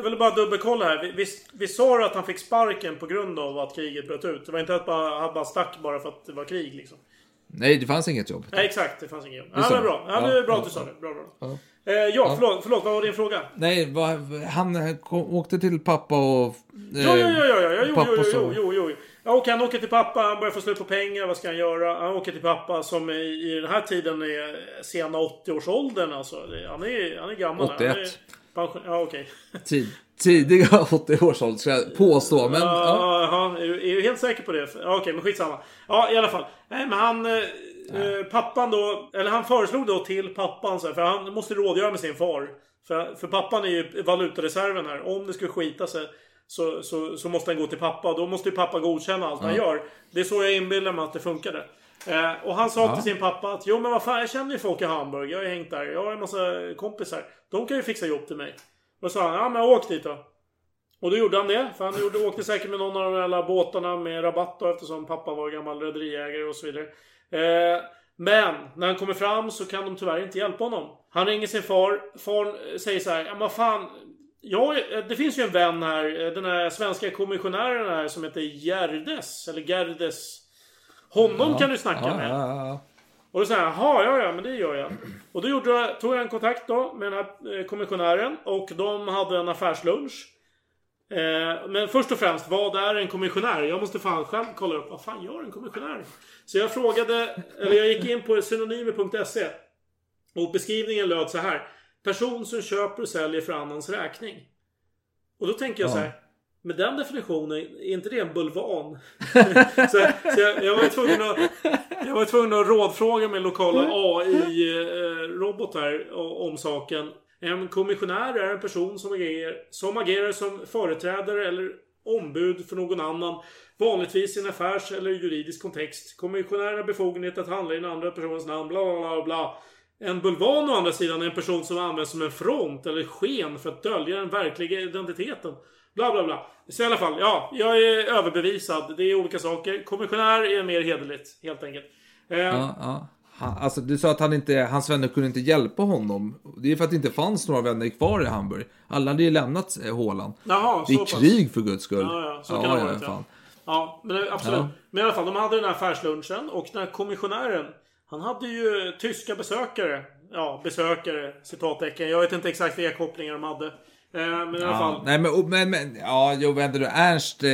jag ville bara dubbelkolla här. Vi, vi, vi sa att han fick sparken på grund av att kriget bröt ut? Det var inte att bara, han bara stack bara för att det var krig liksom? Nej, det fanns inget jobb. Nej, exakt. Det fanns inget jobb. Ja, men bra. Ja, Ja, det är bra ja, att du sa ja. det. Bra, bra. Ja. Eh, ja, Förlåt, förlåt. Vad var din fråga? Nej, vad, han kom, åkte till pappa och... Eh, Ja, ja, ja, ja, ja. Jo, jo, jo, jo, jo, jo. Ja, och han åker till pappa, han börjar få slut på pengar, vad ska han göra? Han åker till pappa som i, i den här tiden är sena 80-årsåldern alltså. Han är, han är gammal. 81. Pension, ja, okej. Tid, tidiga 80-årsålder ska jag påstå. Men, ja. Ja, är, du, är du helt säker på det? Ja, Okej, men skitsamma. Ja, i alla fall. Nej, men han... Eh, eh, pappan då... Eller han föreslog då till pappan så här, för han måste rådgöra med sin far. För, för pappan är ju valutareserven här. Om det skulle skita sig så, så, så måste han gå till pappa. Då måste ju pappa godkänna allt han gör. Det är så jag inbillar mig att det funkade. Eh, och han sa till sin pappa att Jo men vad fan, jag känner ju folk i Hamburg. Jag har ju hängt där. Jag har en massa kompisar. De kan ju fixa jobb till mig. Och då sa han, ja men åk dit då. Och då gjorde han det. För han gjorde, åkte säkert med någon av de där båtarna med rabatt då, eftersom pappa var gammal rederiägare och så vidare. Eh, men när han kommer fram så kan de tyvärr inte hjälpa honom. Han ringer sin far. Far säger så här, ja men fan. Ja, eh, det finns ju en vän här. eh, Den här svenska kommissionären här som heter Gerdes. Eller Gerdes. Honom kan du snacka ja, med. Ja, ja, Och då säger han, jaha, ja, ja, men det gör jag. Och då gjorde jag, tog jag en kontakt då med den här eh, kommissionären. Och de hade en affärslunch. Eh, men först och främst, vad är en kommissionär? Jag måste fan själv kolla upp, vad fan gör en kommissionär? Så jag frågade, eller jag gick in på synonymer.se. Och beskrivningen löd så här. Person som köper och säljer för annans räkning. Och då tänker jag Ja. så här. Med den definitionen, är inte det en bulvan? så så jag, jag, var tvungen att, jag var tvungen att rådfråga min lokala AI-robot här o- om saken. En kommissionär är en person som agerar, som agerar som företrädare eller ombud för någon annan. Vanligtvis i en affärs eller juridisk kontext. Kommissionär har befogenhet att handla i den andra personens namn. Bla bla bla bla. En bulvan å andra sidan är en person som används som en front eller sken för att dölja den verkliga identiteten. Bla bla bla. Så i alla fall, ja. Jag är överbevisad. Det är olika saker. Kommissionär är mer hederligt, helt enkelt. Eh, ja, ja. Han, alltså, du sa att han inte, hans vänner kunde inte hjälpa honom. Det är för att det inte fanns några vänner kvar i Hamburg. Alla hade ju lämnat eh, Håland. Jaha, det är så pass. krig för guds skull. Ja, ja, så kan det ha varit, ja. Ja, men det- absolut. Ja. Men i alla fall, de hade den här affärslunchen och den här kommissionären Han hade ju tyska besökare. Ja, besökare, citattecken. Jag vet inte exakt vilka kopplingar de hade. Eh, men i alla Ja, fall. nej, men, men, men ja, jo, vänta du. Ernst, eh,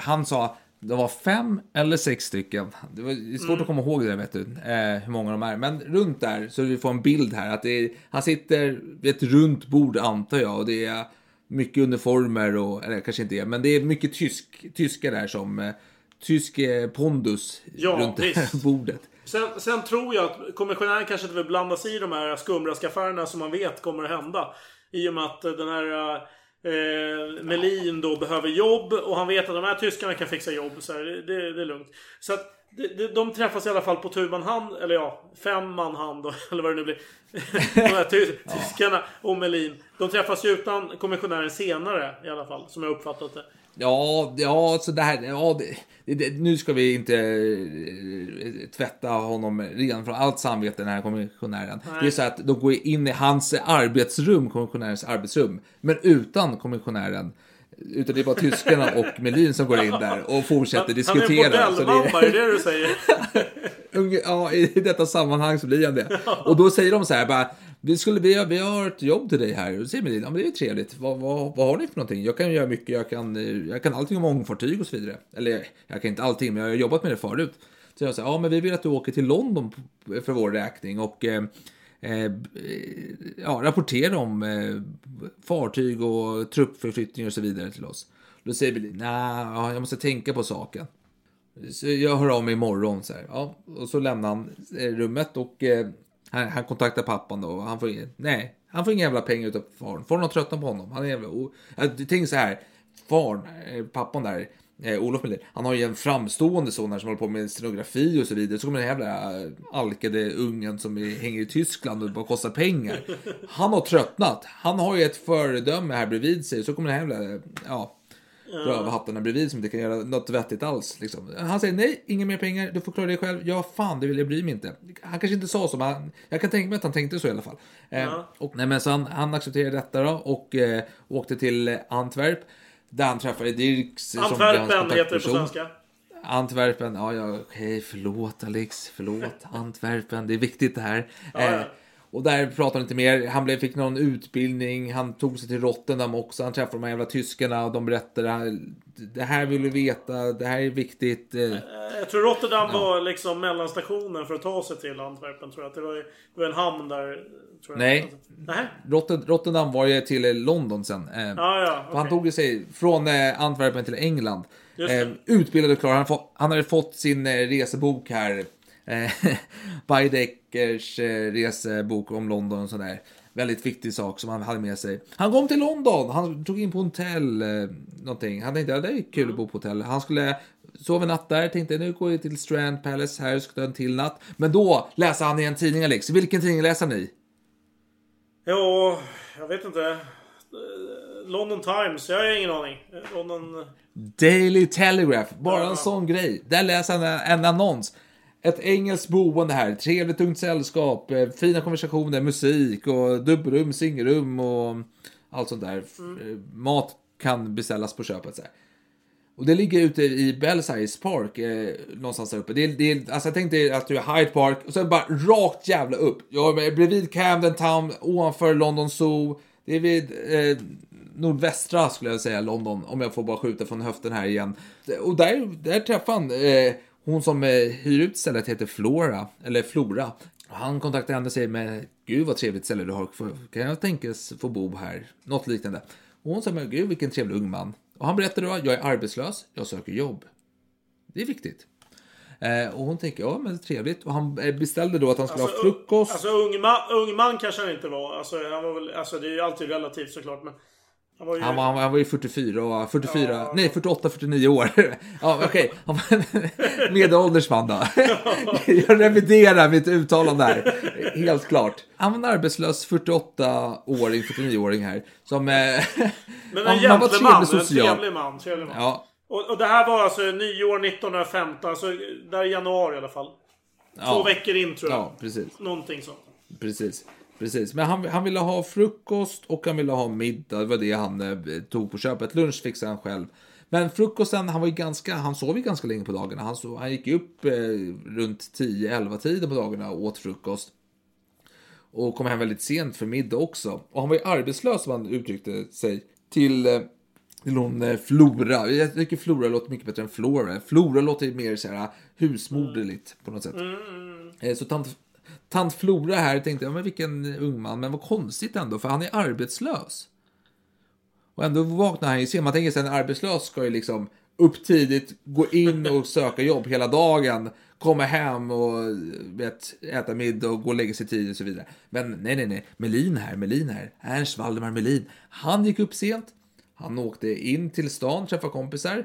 han sa det var fem eller sex stycken. Det var svårt Mm. att komma ihåg det, vet du, eh, hur många de är. Men runt där, så vi får en bild här. Att det är, han sitter vid ett runt bord, antar jag, och det är mycket uniformer och, eller kanske inte är, men det är mycket tysk, tyskar där som eh, tysk eh, pondus Ja, runt det visst. bordet. Sen, sen tror jag att kommissionären kanske inte vill blanda sig i de här skumraskaffärerna som man vet kommer att hända. I och med att den här eh, Melin då behöver jobb och han vet att de här tyskarna kan fixa jobb. Så här, det, det, är lugnt. Så att de, de, de träffas i alla fall på tu man hand, eller ja, fem man hand då, eller vad det nu blir. de här ty, tyskarna och Melin. De träffas ju utan kommissionären senare i alla fall, som jag uppfattat det. Ja, ja, så det här, ja, det, det, nu ska vi inte eh, tvätta honom ren från allt samvete, den här kommissionären. Nej. Det är så att de går in i hans arbetsrum, kommissionärens arbetsrum, men utan kommissionären. Utan det är bara tyskarna och Melin som går in där och fortsätter diskutera. Han är en bordellmamma, är det du säger? Ja, i detta sammanhang så blir han det. Och då säger de så här bara, vi, skulle, vi, har, vi har ett jobb till dig här. Och då säger Melin, ja men det är ju trevligt. Vad, vad, vad har ni för någonting? Jag kan göra mycket, jag kan, eh, jag kan allting om ångfartyg och så vidare. Eller jag kan inte allting, men jag har jobbat med det förut. Så jag säger, ja men vi vill att du åker till London för vår räkning och eh, eh, ja, rapporterar om eh, fartyg och truppförflyttning och så vidare till oss. Då säger Melin, nej, jag måste tänka på saken. Så jag hör av mig imorgon. Så här. Ja, och så lämnar han eh, rummet och eh, han, han kontaktar pappan då. Och han får ingen, nej, han får inga jävla pengar utav farn. Farn har tröttnat på honom. Han är jävla, o, jag tänker så här. Farn, eh, pappan där, eh, Olof Melin, han har ju en framstående son här som håller på med scenografi och så vidare. Så kommer den jävla alkade ungen som är, hänger i Tyskland och bara kostar pengar. Han har tröttnat. Han har ju ett föredöme här bredvid sig. Så kommer den jävla, ja, rövhattarna bredvid som inte kan göra något vettigt alls. Liksom. Han säger nej, inga mer pengar, du får klara dig själv. Ja, fan, det vill jag bry mig inte. Han kanske inte sa så, men han, jag kan tänka mig att han tänkte så i alla fall. Eh, Ja. och, nej, men så han, han accepterade detta då och eh, åkte till eh, Antwerp. Där han träffade Dirks. Antwerpen heter det på svenska. Antwerpen, ja, ja, okej, förlåt Alex, förlåt. Antwerpen, det är viktigt det här. Ja, ja. Eh, och där pratade han lite mer. Han blev, fick någon utbildning. Han tog sig till Rotterdam också. Han träffade de här jävla tyskarna och de berättade. Det här vill du veta. Det här är viktigt. eh." Jag tror Rotterdam var liksom mellanstationen för att ta sig till Antwerpen. Tror jag. Det, var, det var en hamn där. Nej. Rotter, Rotterdam var ju till eh, London sen. Eh, Ja, ja. för Han tog sig från eh, Antwerpen till England. Eh, utbildad och klar. Han, hade fått sin eh, resebok här. Eh, Beideckers eh, resebok om London och sådär. Väldigt viktig sak som han hade med sig. Han kom till London. Han tog in på hotell. Eh, någonting. Han tänkte att det är kul att bo på hotell. Han skulle sova en natt där. Tänkte nu går jag till Strand Palace här. Ska ta en till natt. Men då läser han i en tidning Alex. Vilken tidning läser han i? Ja, jag vet inte. Eh, London Times. Jag har ingen aning. Eh, London... Daily Telegraph, bara Ja. en sån grej. Där läser han en annons. Ett engelskt boende här, trevligt ungt sällskap, eh, fina konversationer, musik och dubbelrum, singelrum och allt sånt där. Eh, Mat kan beställas på köpet. Så här. Och det ligger ute i Belsize Park, eh, någonstans där uppe. Det är, det är, alltså jag tänkte att du är Hyde Park och sen bara rakt jävla upp. Jag är bredvid Camden Town, ovanför London Zoo. Det är vid eh, nordvästra skulle jag säga London, om jag får bara skjuta från höften här igen. Och där, där träffade han eh, hon som eh, hyr ut stället heter Flora, eller Flora. Han kontaktade henne och säger, men gud vad trevligt ställe du har, kan jag tänkas få bo här? Något liknande. Och hon sa, men gud vilken trevlig ung man. Och han berättade då, jag är arbetslös, jag söker jobb. Det är viktigt. Eh, och hon tänker, ja men trevligt. Och han eh, beställde då att han skulle ha frukost. Alltså ung, ma ung man kanske han inte var. Alltså, han var väl, alltså det är ju alltid relativt såklart. Men han var ju... Han var, han var- han var ju 44, och 44 nej 48, 49 år. ja, okej. En medelålders man då. Jag reviderar mitt uttalande här. Helt klart. Han var en arbetslös 48-åring, 49-åring här. Som... Eh, Men en gentleman. En trevlig man. Trevlig man. Ja, Och, och det här var alltså nyår 1915. Alltså där i januari i alla fall. Två ja, veckor in tror jag. ja, precis. Någonting sånt. Precis. Precis, men han, han ville ha frukost och han ville ha middag. Det var det han eh, tog på köpet. Lunch fixade han själv. Men frukosten, han var ganska, han sov ju ganska länge på dagarna. Han, sov, han gick upp eh, runt 10-11 tiden på dagarna och åt frukost. Och kom hem väldigt sent för middag också. Och han var ju arbetslös som han uttryckte sig till, eh, till hon eh, Flora. Jag tycker Flora låter mycket bättre än Flora. Flora låter ju mer så här husmoderligt på något sätt. Eh, Så tant, tant Flora här tänkte jag, men vilken ung man, men vad konstigt ändå, för han är arbetslös. Och ändå vaknar han ju sen. Man tänker sig en arbetslös ska ju liksom upp tidigt, gå in och söka jobb hela dagen, komma hem och vet, äta middag och gå och lägga sig tidigt och så vidare. Men nej, nej, nej. Melin här, Melin här. Ernst Waldemar Melin. Han gick upp sent. Han åkte in till stan, träffade kompisar.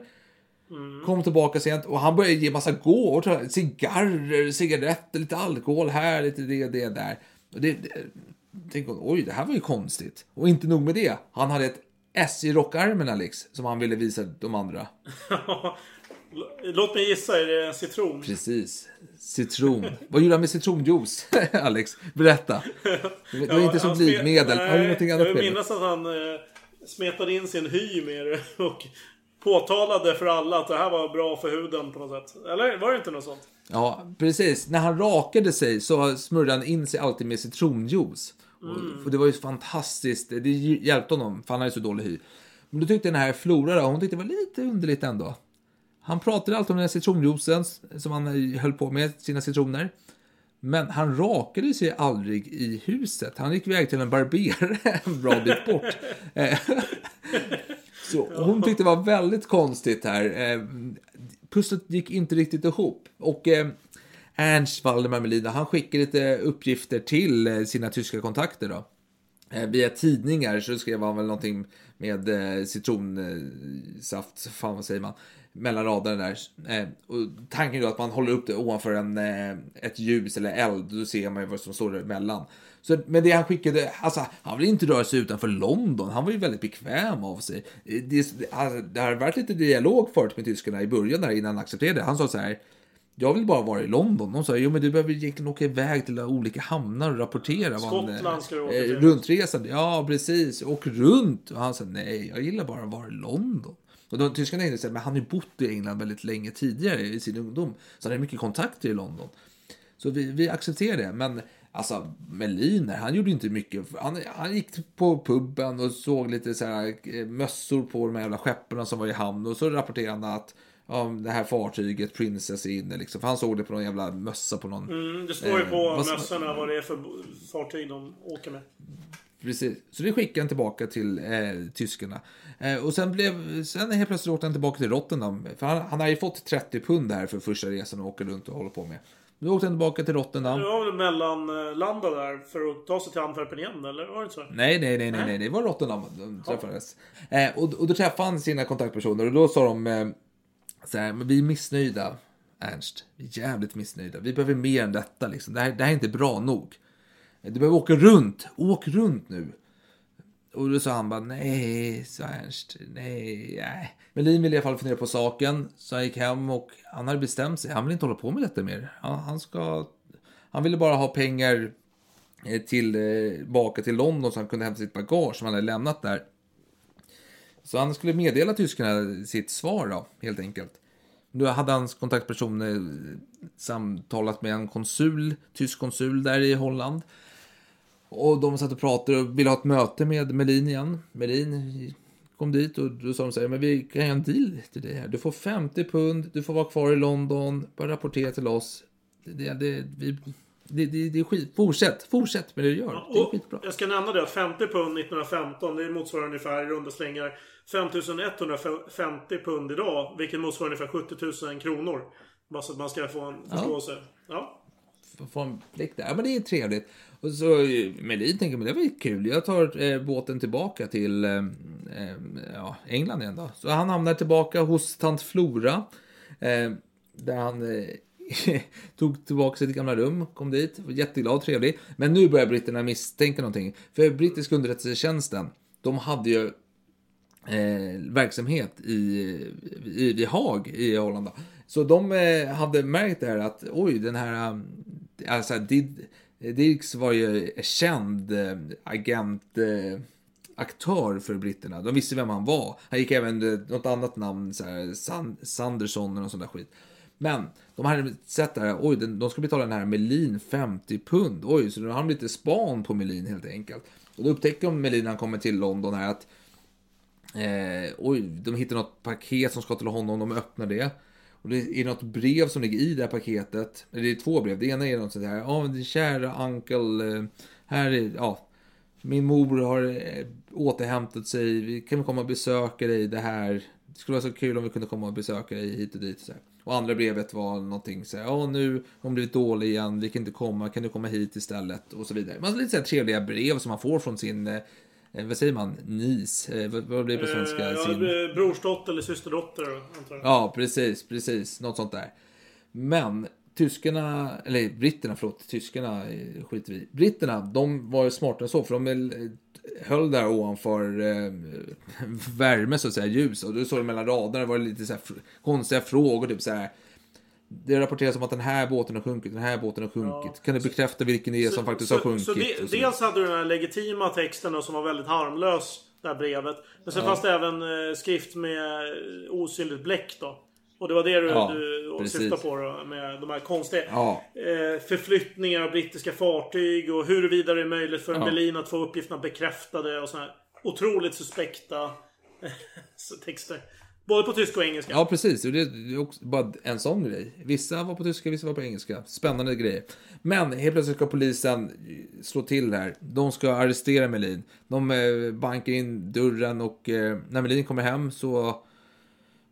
Kom tillbaka sent och han började ge massa gåvor. Cigarrer, cigaretter, lite alkohol här, lite det, det där. Och det, det, tänk, oj, det här var ju konstigt. Och inte nog med det. Han hade ett S i rockarmen, Alex, som han ville visa de andra. Låt mig gissa, är det citron? Precis. Citron. Vad gjorde han med citronjuice, Alex? Berätta. Det var inte som glidmedel. Har du någonting Jag annat vill med det? minnas att han eh, smetade in sin hy med det och påtalade för alla att det här var bra för huden på något sätt. Eller var det inte något sånt? Ja, precis. När han rakade sig så smörjde han in sig alltid med citronjuice. Och, och det var ju fantastiskt. Det hjälpte honom, för han hade så dålig hy. Men då tyckte den här Flora, hon tyckte det var lite underligt ändå. Han pratade alltid om den här citronjuicen som han höll på med, sina citroner. Men han rakade sig aldrig i huset. Han gick iväg till en barber en bra bit bort. Så hon tyckte det var väldigt konstigt här. Eh, pusslet gick inte riktigt ihop. Och eh, Ernst Waldemar Melina, han skickade lite uppgifter till eh, sina tyska kontakter då. Eh, via tidningar så skrev han väl någonting med eh, citronsaft, fan vad säger man, mellan raderna där. Eh, och tanken är då att man håller upp det ovanför en, ett ljus eller eld, då ser man ju vad som står emellan. Så, men det han skickade, alltså han ville inte röra sig utanför London, han var ju väldigt bekväm av sig. Det, det, alltså, det har varit lite dialog förut med tyskarna i början där innan han accepterade det. Han sa så här, jag vill bara vara i London. De sa, jo men du behöver egentligen åka iväg till olika hamnar och rapportera. Skottland ska du åka eh, till. Runtresan, ja precis. Och runt. Och han sa, nej, jag gillar bara att vara i London. Och de tyskarna tänkte men han har ju bott i England väldigt länge tidigare i sin ungdom. Så han har mycket kontakter i London. Så vi, vi accepterar det. Men alltså, Meliner, han gjorde inte mycket. Han, han gick på puben och såg lite så här eh, mössor på de här jävla skepparna som var i hamn. Och så rapporterade han att ja, det här fartyget, Princess, är inne liksom. För han såg det på någon jävla mössa på någon... Mm, det står ju Eh, på vad- mössorna vad det är för fartyg de åker med. Precis. Så det skickade han tillbaka till eh, tyskarna. Eh, och sen, blev, sen helt plötsligt åkte han tillbaka till Rotterdam. För han, han har ju fått 30 pund här för första resan och åker runt och håller på med. Då åkte han tillbaka till Rotterdam. Det var väl mellanlanda där för att ta sig till Antwerpen igen, eller var det inte så? Nej, nej, nej, nej, nej, det var Rotterdam de träffades. Eh, och, och då träffade han sina kontaktpersoner och då sa de eh, så här, men vi är missnöjda, Ernst. Vi är jävligt missnöjda. Vi behöver mer än detta liksom. Det här, det här är inte bra nog. Du behöver åka runt. Åk runt nu. Och då sa han bara nej, sa Ernst. Nej, nej. Melin ville i alla fall fundera på saken. Så han gick hem och han hade bestämt sig. Han vill inte hålla på med detta mer. Han, han ska... Han ville bara ha pengar eh, eh, tillbaka till London så han kunde hämta sitt bagage som han hade lämnat där. Så han skulle meddela tyskarna sitt svar då, helt enkelt. Då hade hans kontaktpersoner eh, samtalat med en konsul, tysk konsul där i Holland. Och de satt och pratade och ville ha ett möte med Melin igen. Melin kom dit och då sa de så här, men vi kan göra en deal till dig här. Du får 50 pund, du får vara kvar i London, bara rapportera till oss. Det, det, vi, det, det, det är skit. Fortsätt, fortsätt med det du gör. Det är skitbra. jag ska nämna det att 50 pund 1915, det motsvarar ungefär i runda slängar 5150 pund idag. Vilket motsvarar ungefär 70 000 kronor. Bara så att man ska få en förståelse. Ja. få en blick där. Ja, men det är trevligt. Och så Melin tänker, men det var kul. Jag tar eh, båten tillbaka till eh, eh, ja, England igen då. Så han hamnar tillbaka hos tant Flora. Eh, där han eh, tog tillbaka sitt gamla rum, kom dit, var jätteglad och trevlig. Men nu börjar britterna misstänka någonting. För brittiska underrättelsetjänsten, de hade ju eh, verksamhet i, i, i Haag i Holland. Så de eh, hade märkt det här att oj, den här... Eh, alltså, Did, Dirks var ju känd eh, agent... Eh, aktör för britterna. De visste vem han var. Han gick även under något annat namn, så här, San, Sanderson eller något sånt där skit. Men de hade sett det här, oj, de ska betala den här Melin 50 pund. Oj, så då har de lite span på Melin helt enkelt. Och då upptäcker de Melin när han kommer till London här att Eh, oj, de hittar något paket som ska till honom, de öppnar det. Och det är något brev som ligger i det här paketet. Eller det är två brev. Det ena är något sånt här. Ja, men kära uncle. Eh, här är, ja. Min mor har eh, återhämtat sig. Vi kan vi komma och besöka dig. Det här. Det skulle vara så kul om vi kunde komma och besöka dig hit och dit. Och, så här och andra brevet var någonting så här. Ja, nu har hon blivit dålig igen. Vi kan inte komma. Kan du komma hit istället? Och så vidare. Man har lite så här trevliga brev som man får från sin eh, Eh, vad säger man? Nis? Eh, vad, vad blir det på svenska? Eh, ja, Sin... Brorsdotter eller systerdotter antar jag. Ja, precis, precis. Något sånt där. Men tyskarna, eller britterna, förlåt, tyskarna eh, skiter vi. Britterna, de var smartare än så, för de eh, höll där ovanför eh, värme, så att säga, ljus. Och då såg de mellan raderna, var det lite så här konstiga frågor, typ så här. Det rapporteras om att den här båten har sjunkit, den här båten har sjunkit. Kan du bekräfta vilken det är som faktiskt har sjunkit? Så de, Och så dels hade du den här legitima texten då, som var väldigt harmlös. Det här brevet. Men sen Ja. fanns det även eh, skrift med eh, osynligt bläck då. Och det var det du, Ja, du syftade på då, med de här konstiga Ja. eh, förflyttningar av brittiska fartyg och huruvida det är möjligt för en Ja. Berlin att få uppgifterna bekräftade och sådana här otroligt suspekta texter. Både på tyska och engelska. Ja, precis. Och det är också bara en sån grej. Vissa var på tyska, vissa var på engelska. Spännande grejer. Men helt plötsligt ska polisen slå till här. De ska arrestera Melin. De eh, bankar in dörren och eh, när Melin kommer hem så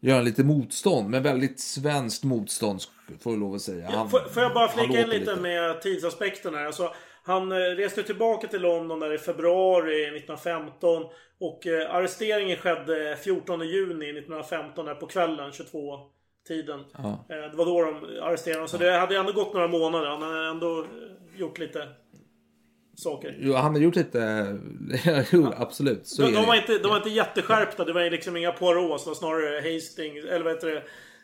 gör han lite motstånd. Men väldigt svenskt motstånd, får jag lov att säga. Han, Får, får jag bara flika in lite, med tidsaspekten här. Alltså, han eh, reste tillbaka till London där i februari 1915. Och eh, arresteringen skedde 14 juni 1915 där på kvällen, 22 tiden. Ja. Eh, det var då de arresterade honom. Så det hade ändå gått några månader. Han hade ändå gjort lite saker. Jo, han har gjort lite... jo, absolut. Så De, de, var inte, de var inte jätteskärpta. Det var liksom inga Poirot. Det var snarare Hastings. Eller vad heter det?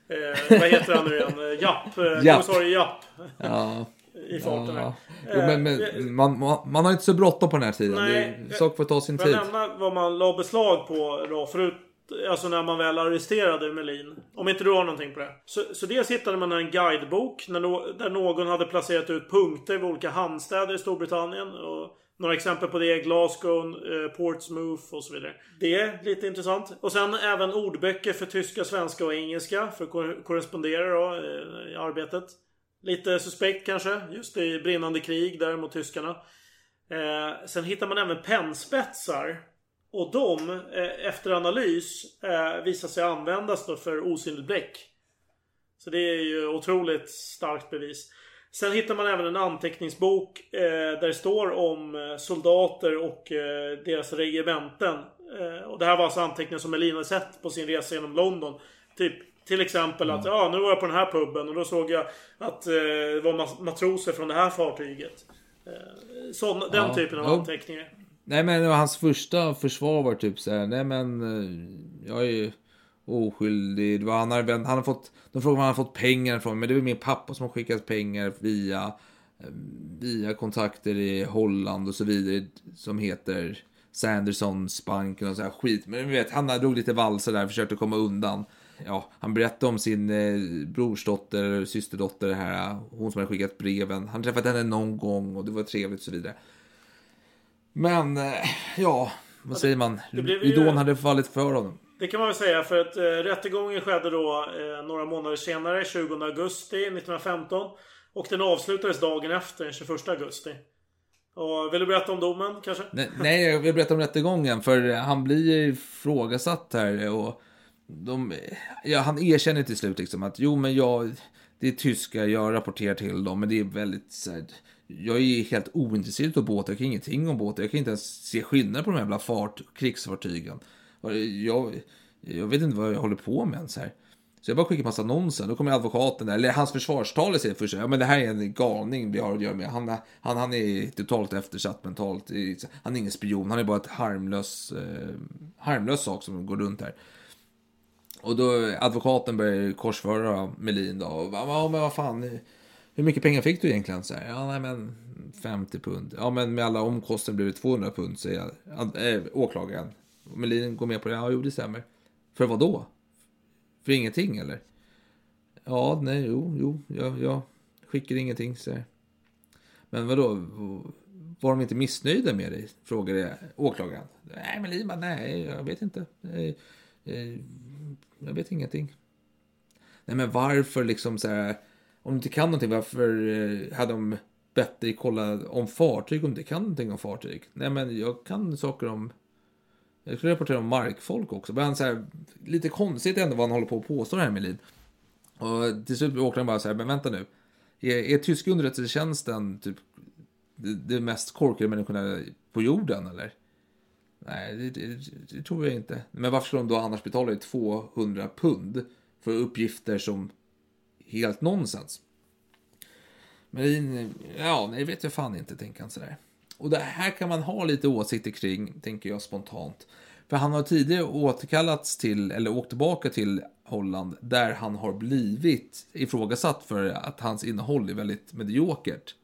Eh, vad heter han nu igen? Eh, Japp. Eh, Japp. Kommissarie Japp. Ja. I farten. Ja. Jo, men, men, man, man, man har inte så bråttom på den här tiden. Nej. det är, sak får ta sin tid. jag nämna vad man la beslag på då? Förut, alltså när man väl arresterade Melin. Om inte du har någonting på det. Så, så dels hittade man en guidebok när no, där någon hade placerat ut punkter vid olika hamnstäder i Storbritannien. Och några exempel på det är Glasgow, eh, Portsmouth och så vidare. Det är lite intressant. Och sen även ordböcker för tyska, svenska och engelska. För att kor- korrespondera då eh, i arbetet. Lite suspekt kanske. Just i brinnande krig där mot tyskarna. Eh, sen hittar man även pennspetsar. Och de, eh, efter analys, eh, visar sig användas då för osynligt bläck. Så det är ju otroligt starkt bevis. Sen hittar man även en anteckningsbok eh, där det står om soldater och deras regementen. Och det här var alltså anteckningar som Melina sett på sin resa genom London. Typ till exempel att ja, nu var jag på den här puben och då såg jag att det var matroser från det här fartyget. Eh, sån, den Ja, typen av anteckningar. Nej men hans första försvar var typ så här, nej men eh, jag är ju oskyldig. Det var, han, har, han har fått, de frågade om han har fått pengar från men det är min pappa som har skickat pengar via eh, via kontakter i Holland och så vidare som heter Sandersonsbanken och så här skit. Men du vet, han drog lite valser där, försökte komma undan. Ja, han berättade om sin eh, brorsdotter, systerdotter, här, hon som hade skickat breven. Han träffat henne någon gång och det var trevligt och så vidare. Men, eh, ja, vad säger man? blev ju- Ridån hade fallit för honom. Det kan man väl säga för att eh, rättegången skedde då eh, några månader senare, 20 augusti 1915. Och den avslutades dagen efter, den 21 augusti. Och vill du berätta om domen kanske? Nej, nej, jag vill berätta om rättegången, för han blir ju ifrågasatt här och de, ja, han erkänner till slut liksom att jo, men jag, det är tyskar, jag rapporterar till dem, men det är väldigt så här, jag är helt ointresserad av båtar, jag kan ingenting om båtar, jag kan inte ens se skillnad på de här jävla fart, krigsfartygen. Jag, jag vet inte vad jag håller på med ens här. Så jag bara skickar massa annonser. Då kommer advokaten där, eller hans försvarstalare säger först ja men det här är en galning vi har att göra med. Han, är- han, han är totalt eftersatt mentalt. Han är ingen spion, han är bara ett harmlös, eh, harmlös sak som går runt här. Och då advokaten börjar korsföra Melin då. Och, bara, ja men vad fan, hur mycket pengar fick du egentligen? Så här, ja nej men 50 pund. Ja men med alla omkostnader blir det 200 pund säger jag, äh, åklagaren. Melin går med på det, ja jo det stämmer. För vad då? För ingenting eller? Ja, nej, jo, jo, jag, jag skickar ingenting säger Men Men vadå, var de inte missnöjda med dig? Frågade åklagaren. Nej, men Lima, nej, jag vet inte. Eh, jag vet ingenting. Nej, men varför liksom så här, om du inte kan någonting, varför eh, hade de bett dig kolla om fartyg om du inte kan någonting om fartyg? Nej, men jag kan saker om jag skulle rapportera om markfolk också. Men så här, lite konstigt ändå vad han håller på att påstå här Melin. Och till slut blir åklagaren bara så här, men vänta nu. Är, är tyska underrättelsetjänsten typ det, det mest korkade människorna på jorden eller? Nej, det, det, det tror jag inte. Men varför ska de då annars betala 200 pund för uppgifter som helt nonsens? Men ja, nej, vet jag fan inte, tänker han sådär. Och det här kan man ha lite åsikter kring, tänker jag spontant. För han har tidigare återkallats till, eller åkt tillbaka till Holland, där han har blivit ifrågasatt för att hans innehåll är väldigt mediokert.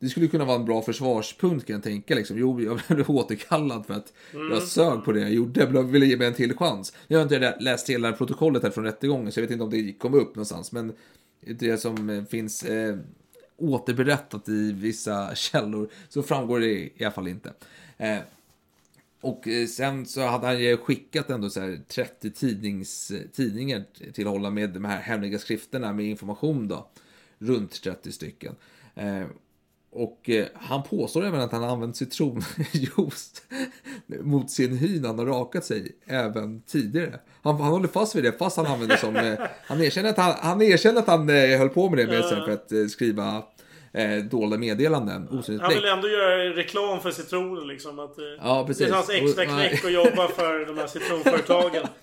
Det skulle kunna vara en bra försvarspunkt kan jag tänka. Liksom. Jo, jag blev återkallad för att jag sög på det jag gjorde. Jag ville ge mig en till chans. Jag har inte läst hela protokollet här från rättegången, så jag vet inte om det kom upp någonstans. Men det som eh, finns eh, återberättat i vissa källor så framgår det i alla fall inte. Eh, och eh, sen så hade han ju skickat ändå så här 30 tidnings, tidningar till Holland med de här hemliga skrifterna med information då. Runt 30 stycken. Eh, och eh, han påstår även att han har använt citronjuice mot sin hy när han har rakat sig även tidigare. Han, han håller fast vid det fast han använder som... Eh, han erkänner att han, han, erkänner att han eh, höll på med det med sig för att skriva eh, dolda meddelanden. Osynligt Han vill ändå göra reklam för citronen liksom. Att, Ja, precis. Det är hans extra Och- knäck att jobba för de här citronföretagen.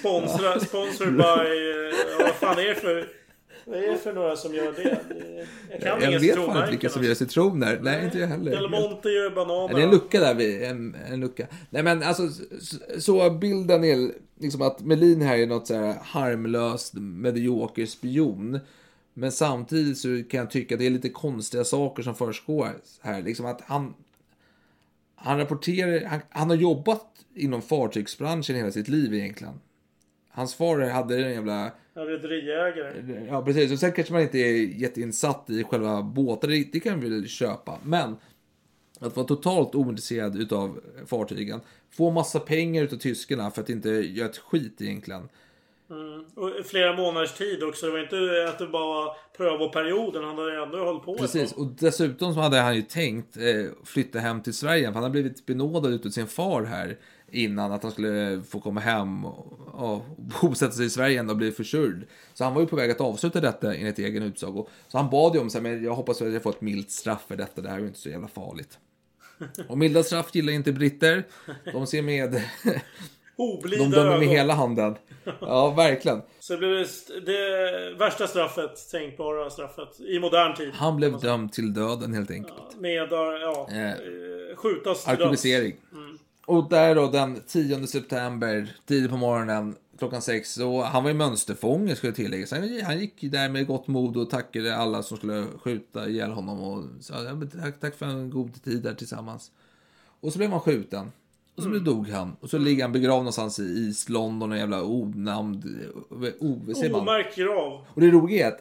Sponsra, sponsor by... Ja, vad fan är det för... Vad är det för några som gör det? Jag kan Jag vet fan inte vilka som alltså. gör citroner. Nej, inte jag Del heller. Monte gör bananer. Det är en lucka där, vid, en, en lucka. Nej men alltså, så, så bilden är liksom att Melin här är något så här harmlöst, medioker spion. Men samtidigt så kan jag tycka att det är lite konstiga saker som försiggår här. Liksom att han, han rapporterar, han, han har jobbat inom fartygsbranschen hela sitt liv egentligen. Hans far hade en jävla Ja, Rederiägare. Ja, precis. Och sen kanske man inte är jätteinsatt i själva båten. Det, det kan vi väl köpa. Men att vara totalt ointresserad utav fartygen. Få massa pengar utav tyskarna för att inte göra ett skit egentligen. Mm. Och flera månaders tid också. Det var inte att det bara var prövoperioden. Han hade ändå hållit på Precis. Och dessutom så hade han ju tänkt eh, flytta hem till Sverige. För han hade blivit benådad utav sin far här. Innan att han skulle få komma hem och, och bosätta sig i Sverige och bli försörjd. Så han var ju på väg att avsluta detta enligt egen utsago. Så han bad ju om så här, men jag hoppas att jag får ett milt straff för detta. Det här är ju inte så jävla farligt. Och milda straff gillar inte britter. De ser med, Oblida de dömer med ögon. hela handen. Ja, verkligen. Så det blev det, det värsta straffet, tänkbara straffet, i modern tid. Han blev dömd till döden helt enkelt. Med, ja, Eh, skjutas till döds. Alkoholisering. Och där då den 10 september, tidigt på morgonen, klockan sex. Och han var ju mönsterfånge skulle tilläggas. Han, han gick där med gott mod och tackade alla som skulle skjuta ihjäl honom. Och sa "Ja, tack, tack för en god tid där tillsammans. Och så blev han skjuten. Och så Mm. dog han. Och så ligger han begravd någonstans i East London, en jävla onamnd... O, säger man? Omärkt grav. Och det roliga är att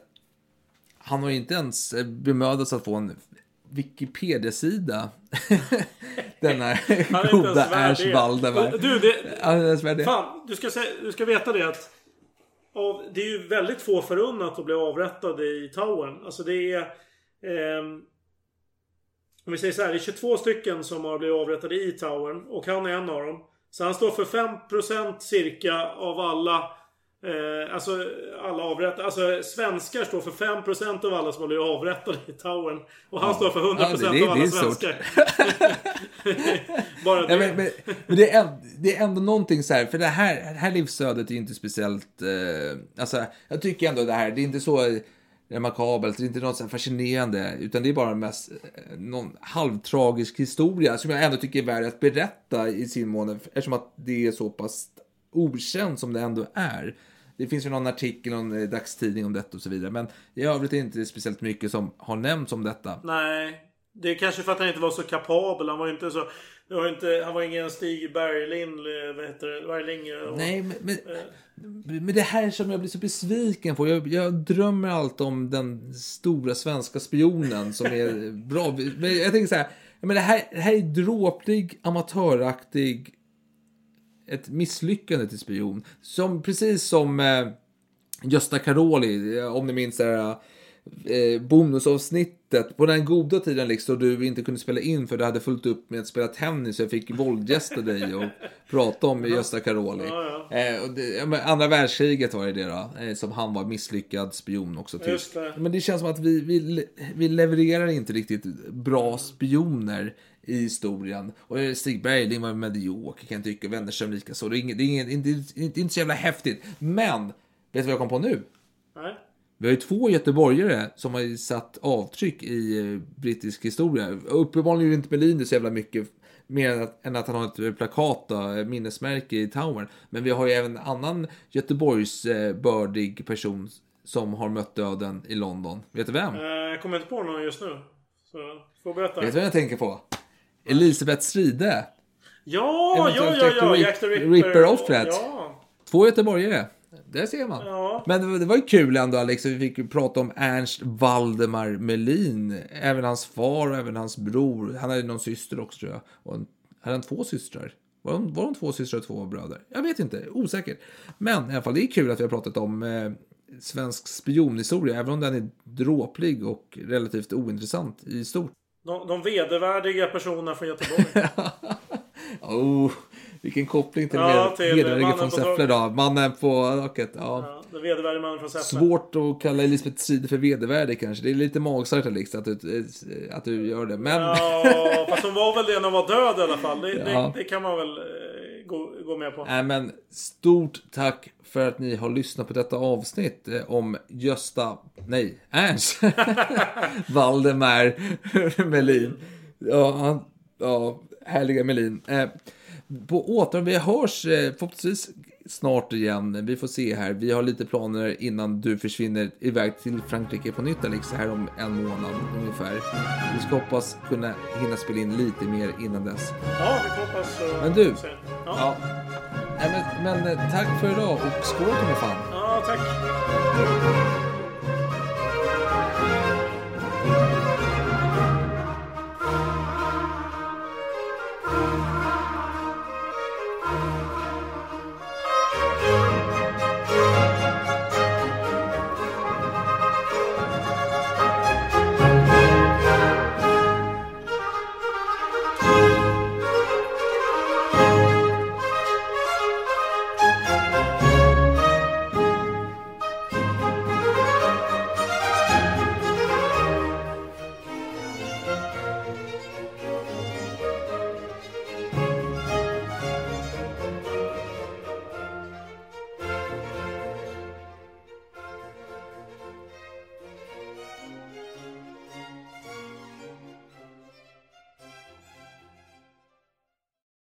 han har ju inte ens eh, bemödat sig att få en Wikipedia-sida. Den här Han är inte ens goda det. Waldemar. Du, det, Han är ens värd det. Fan, du ska, sä- du ska veta det att av, det är ju väldigt få förunnat att bli avrättade i Towern. Alltså det är... ehm, om vi säger så här, det är 22 stycken som har blivit avrättade i Towern och han är en av dem. Så han står för 5% cirka av alla Eh, alltså alla avrättade. Alltså svenskar står för 5% av alla som har blivit avrättade i Towern. Och han står för 100% Ja, det- det- av alla svenskar. Bara det. Ja, men, men, men det, är, det är ändå någonting så här, för det här, det här livsödet är inte speciellt, eh, alltså jag tycker ändå det här, det är inte så remarkabelt, det är inte något så här fascinerande, utan det är bara mest eh, någon halvtragisk historia som jag ändå tycker är värd att berätta i sin mån, eftersom att det är så pass okänt som det ändå är. Det finns ju någon artikel, någon eh, dagstidning om detta och så vidare, men i övrigt är det inte speciellt mycket som har nämnts om detta. Nej. Det är kanske för att han inte var så kapabel. Han var inte så... Det var inte, han var ingen Stig Berglind, eh, vad heter det? Bergling. och- Nej, men, men, men det här som jag blir så besviken på. Jag, jag drömmer alltid om den stora svenska spionen som är bra. Men jag tänker så här, menar, det, här det här är dråplig, amatöraktig, ett misslyckande till spion. Som, precis som eh, Gösta Karoli, eh, om ni minns det här eh, bonusavsnittet på den goda tiden liksom du inte kunde spela in för du hade fullt upp med att spela tennis så jag fick våldgästa dig och prata om Gösta. Eh, och det, ja, men andra världskriget var det det då, eh, som han var misslyckad spion också. Det. Men det känns som att vi, vi, vi levererar inte riktigt bra spioner i historien. Och eh, Stig Bergling var medioker kan jag tycka, Wennerström likaså. Det är, inget, det, är inget, det, är, inte- det är inte så jävla häftigt. Men, vet du vad jag kom på nu? Nej. Vi har ju två göteborgare som har satt avtryck i eh, brittisk historia. Uppenbarligen inte Melin så jävla mycket mer än att, han har ett eh, plakat, då, eh, minnesmärke i Towern. Men vi har ju även en annan Göteborgsbördig person som har mött döden i London. Vet du vem? Jag kommer inte på någon just nu. Så, får berätta. Vet du vem jag tänker på? Elisabeth Stride. Ja, ja, ja, ja. Jack the Ripper. Ripper-offret. Ja. Två göteborgare. Där ser man. Ja. Men det var, ju kul ändå Alex, vi fick prata om Ernst Waldemar Melin. Även hans far och även hans bror. Han hade någon syster också tror jag. Och en, hade han två systrar? Var de, var de två systrar och två bröder? Jag vet inte, osäkert. Men i alla fall, det är kul att vi har pratat om eh, svensk spionhistoria. Även om den är dråplig och relativt ointressant i stort. De, de vedervärdiga personerna från Göteborg. Oh, vilken koppling till Ja, till vedervärdiga mannen från Säffle då. Mannen på taket. Ja. Ja, vedervärdige mannen från Säffle. Svårt att kalla Elisabeth Stride för vedervärdig kanske. Det är lite magstarkt Alex att du, att du gör det. Men Ja, fast hon var väl det när hon var död i alla fall. Det, Ja. det, det kan man väl eh, gå, gå med på. Nej, men stort tack för att ni har lyssnat på detta avsnitt eh, om Gösta, nej, Ernst Valdemar Melin. Ja, han, ja, härliga Melin. På åter, vi hörs eh, förhoppningsvis snart igen. Vi får se här. Vi har lite planer innan du försvinner iväg till Frankrike på nytt Alex, här om en månad ungefär. Vi ska hoppas kunna hinna spela in lite mer innan dess. Ja, vi får hoppas. och Men du. se. Ja. Ja, Nej, men, men eh, tack för idag och skål för mig fan. ja tack.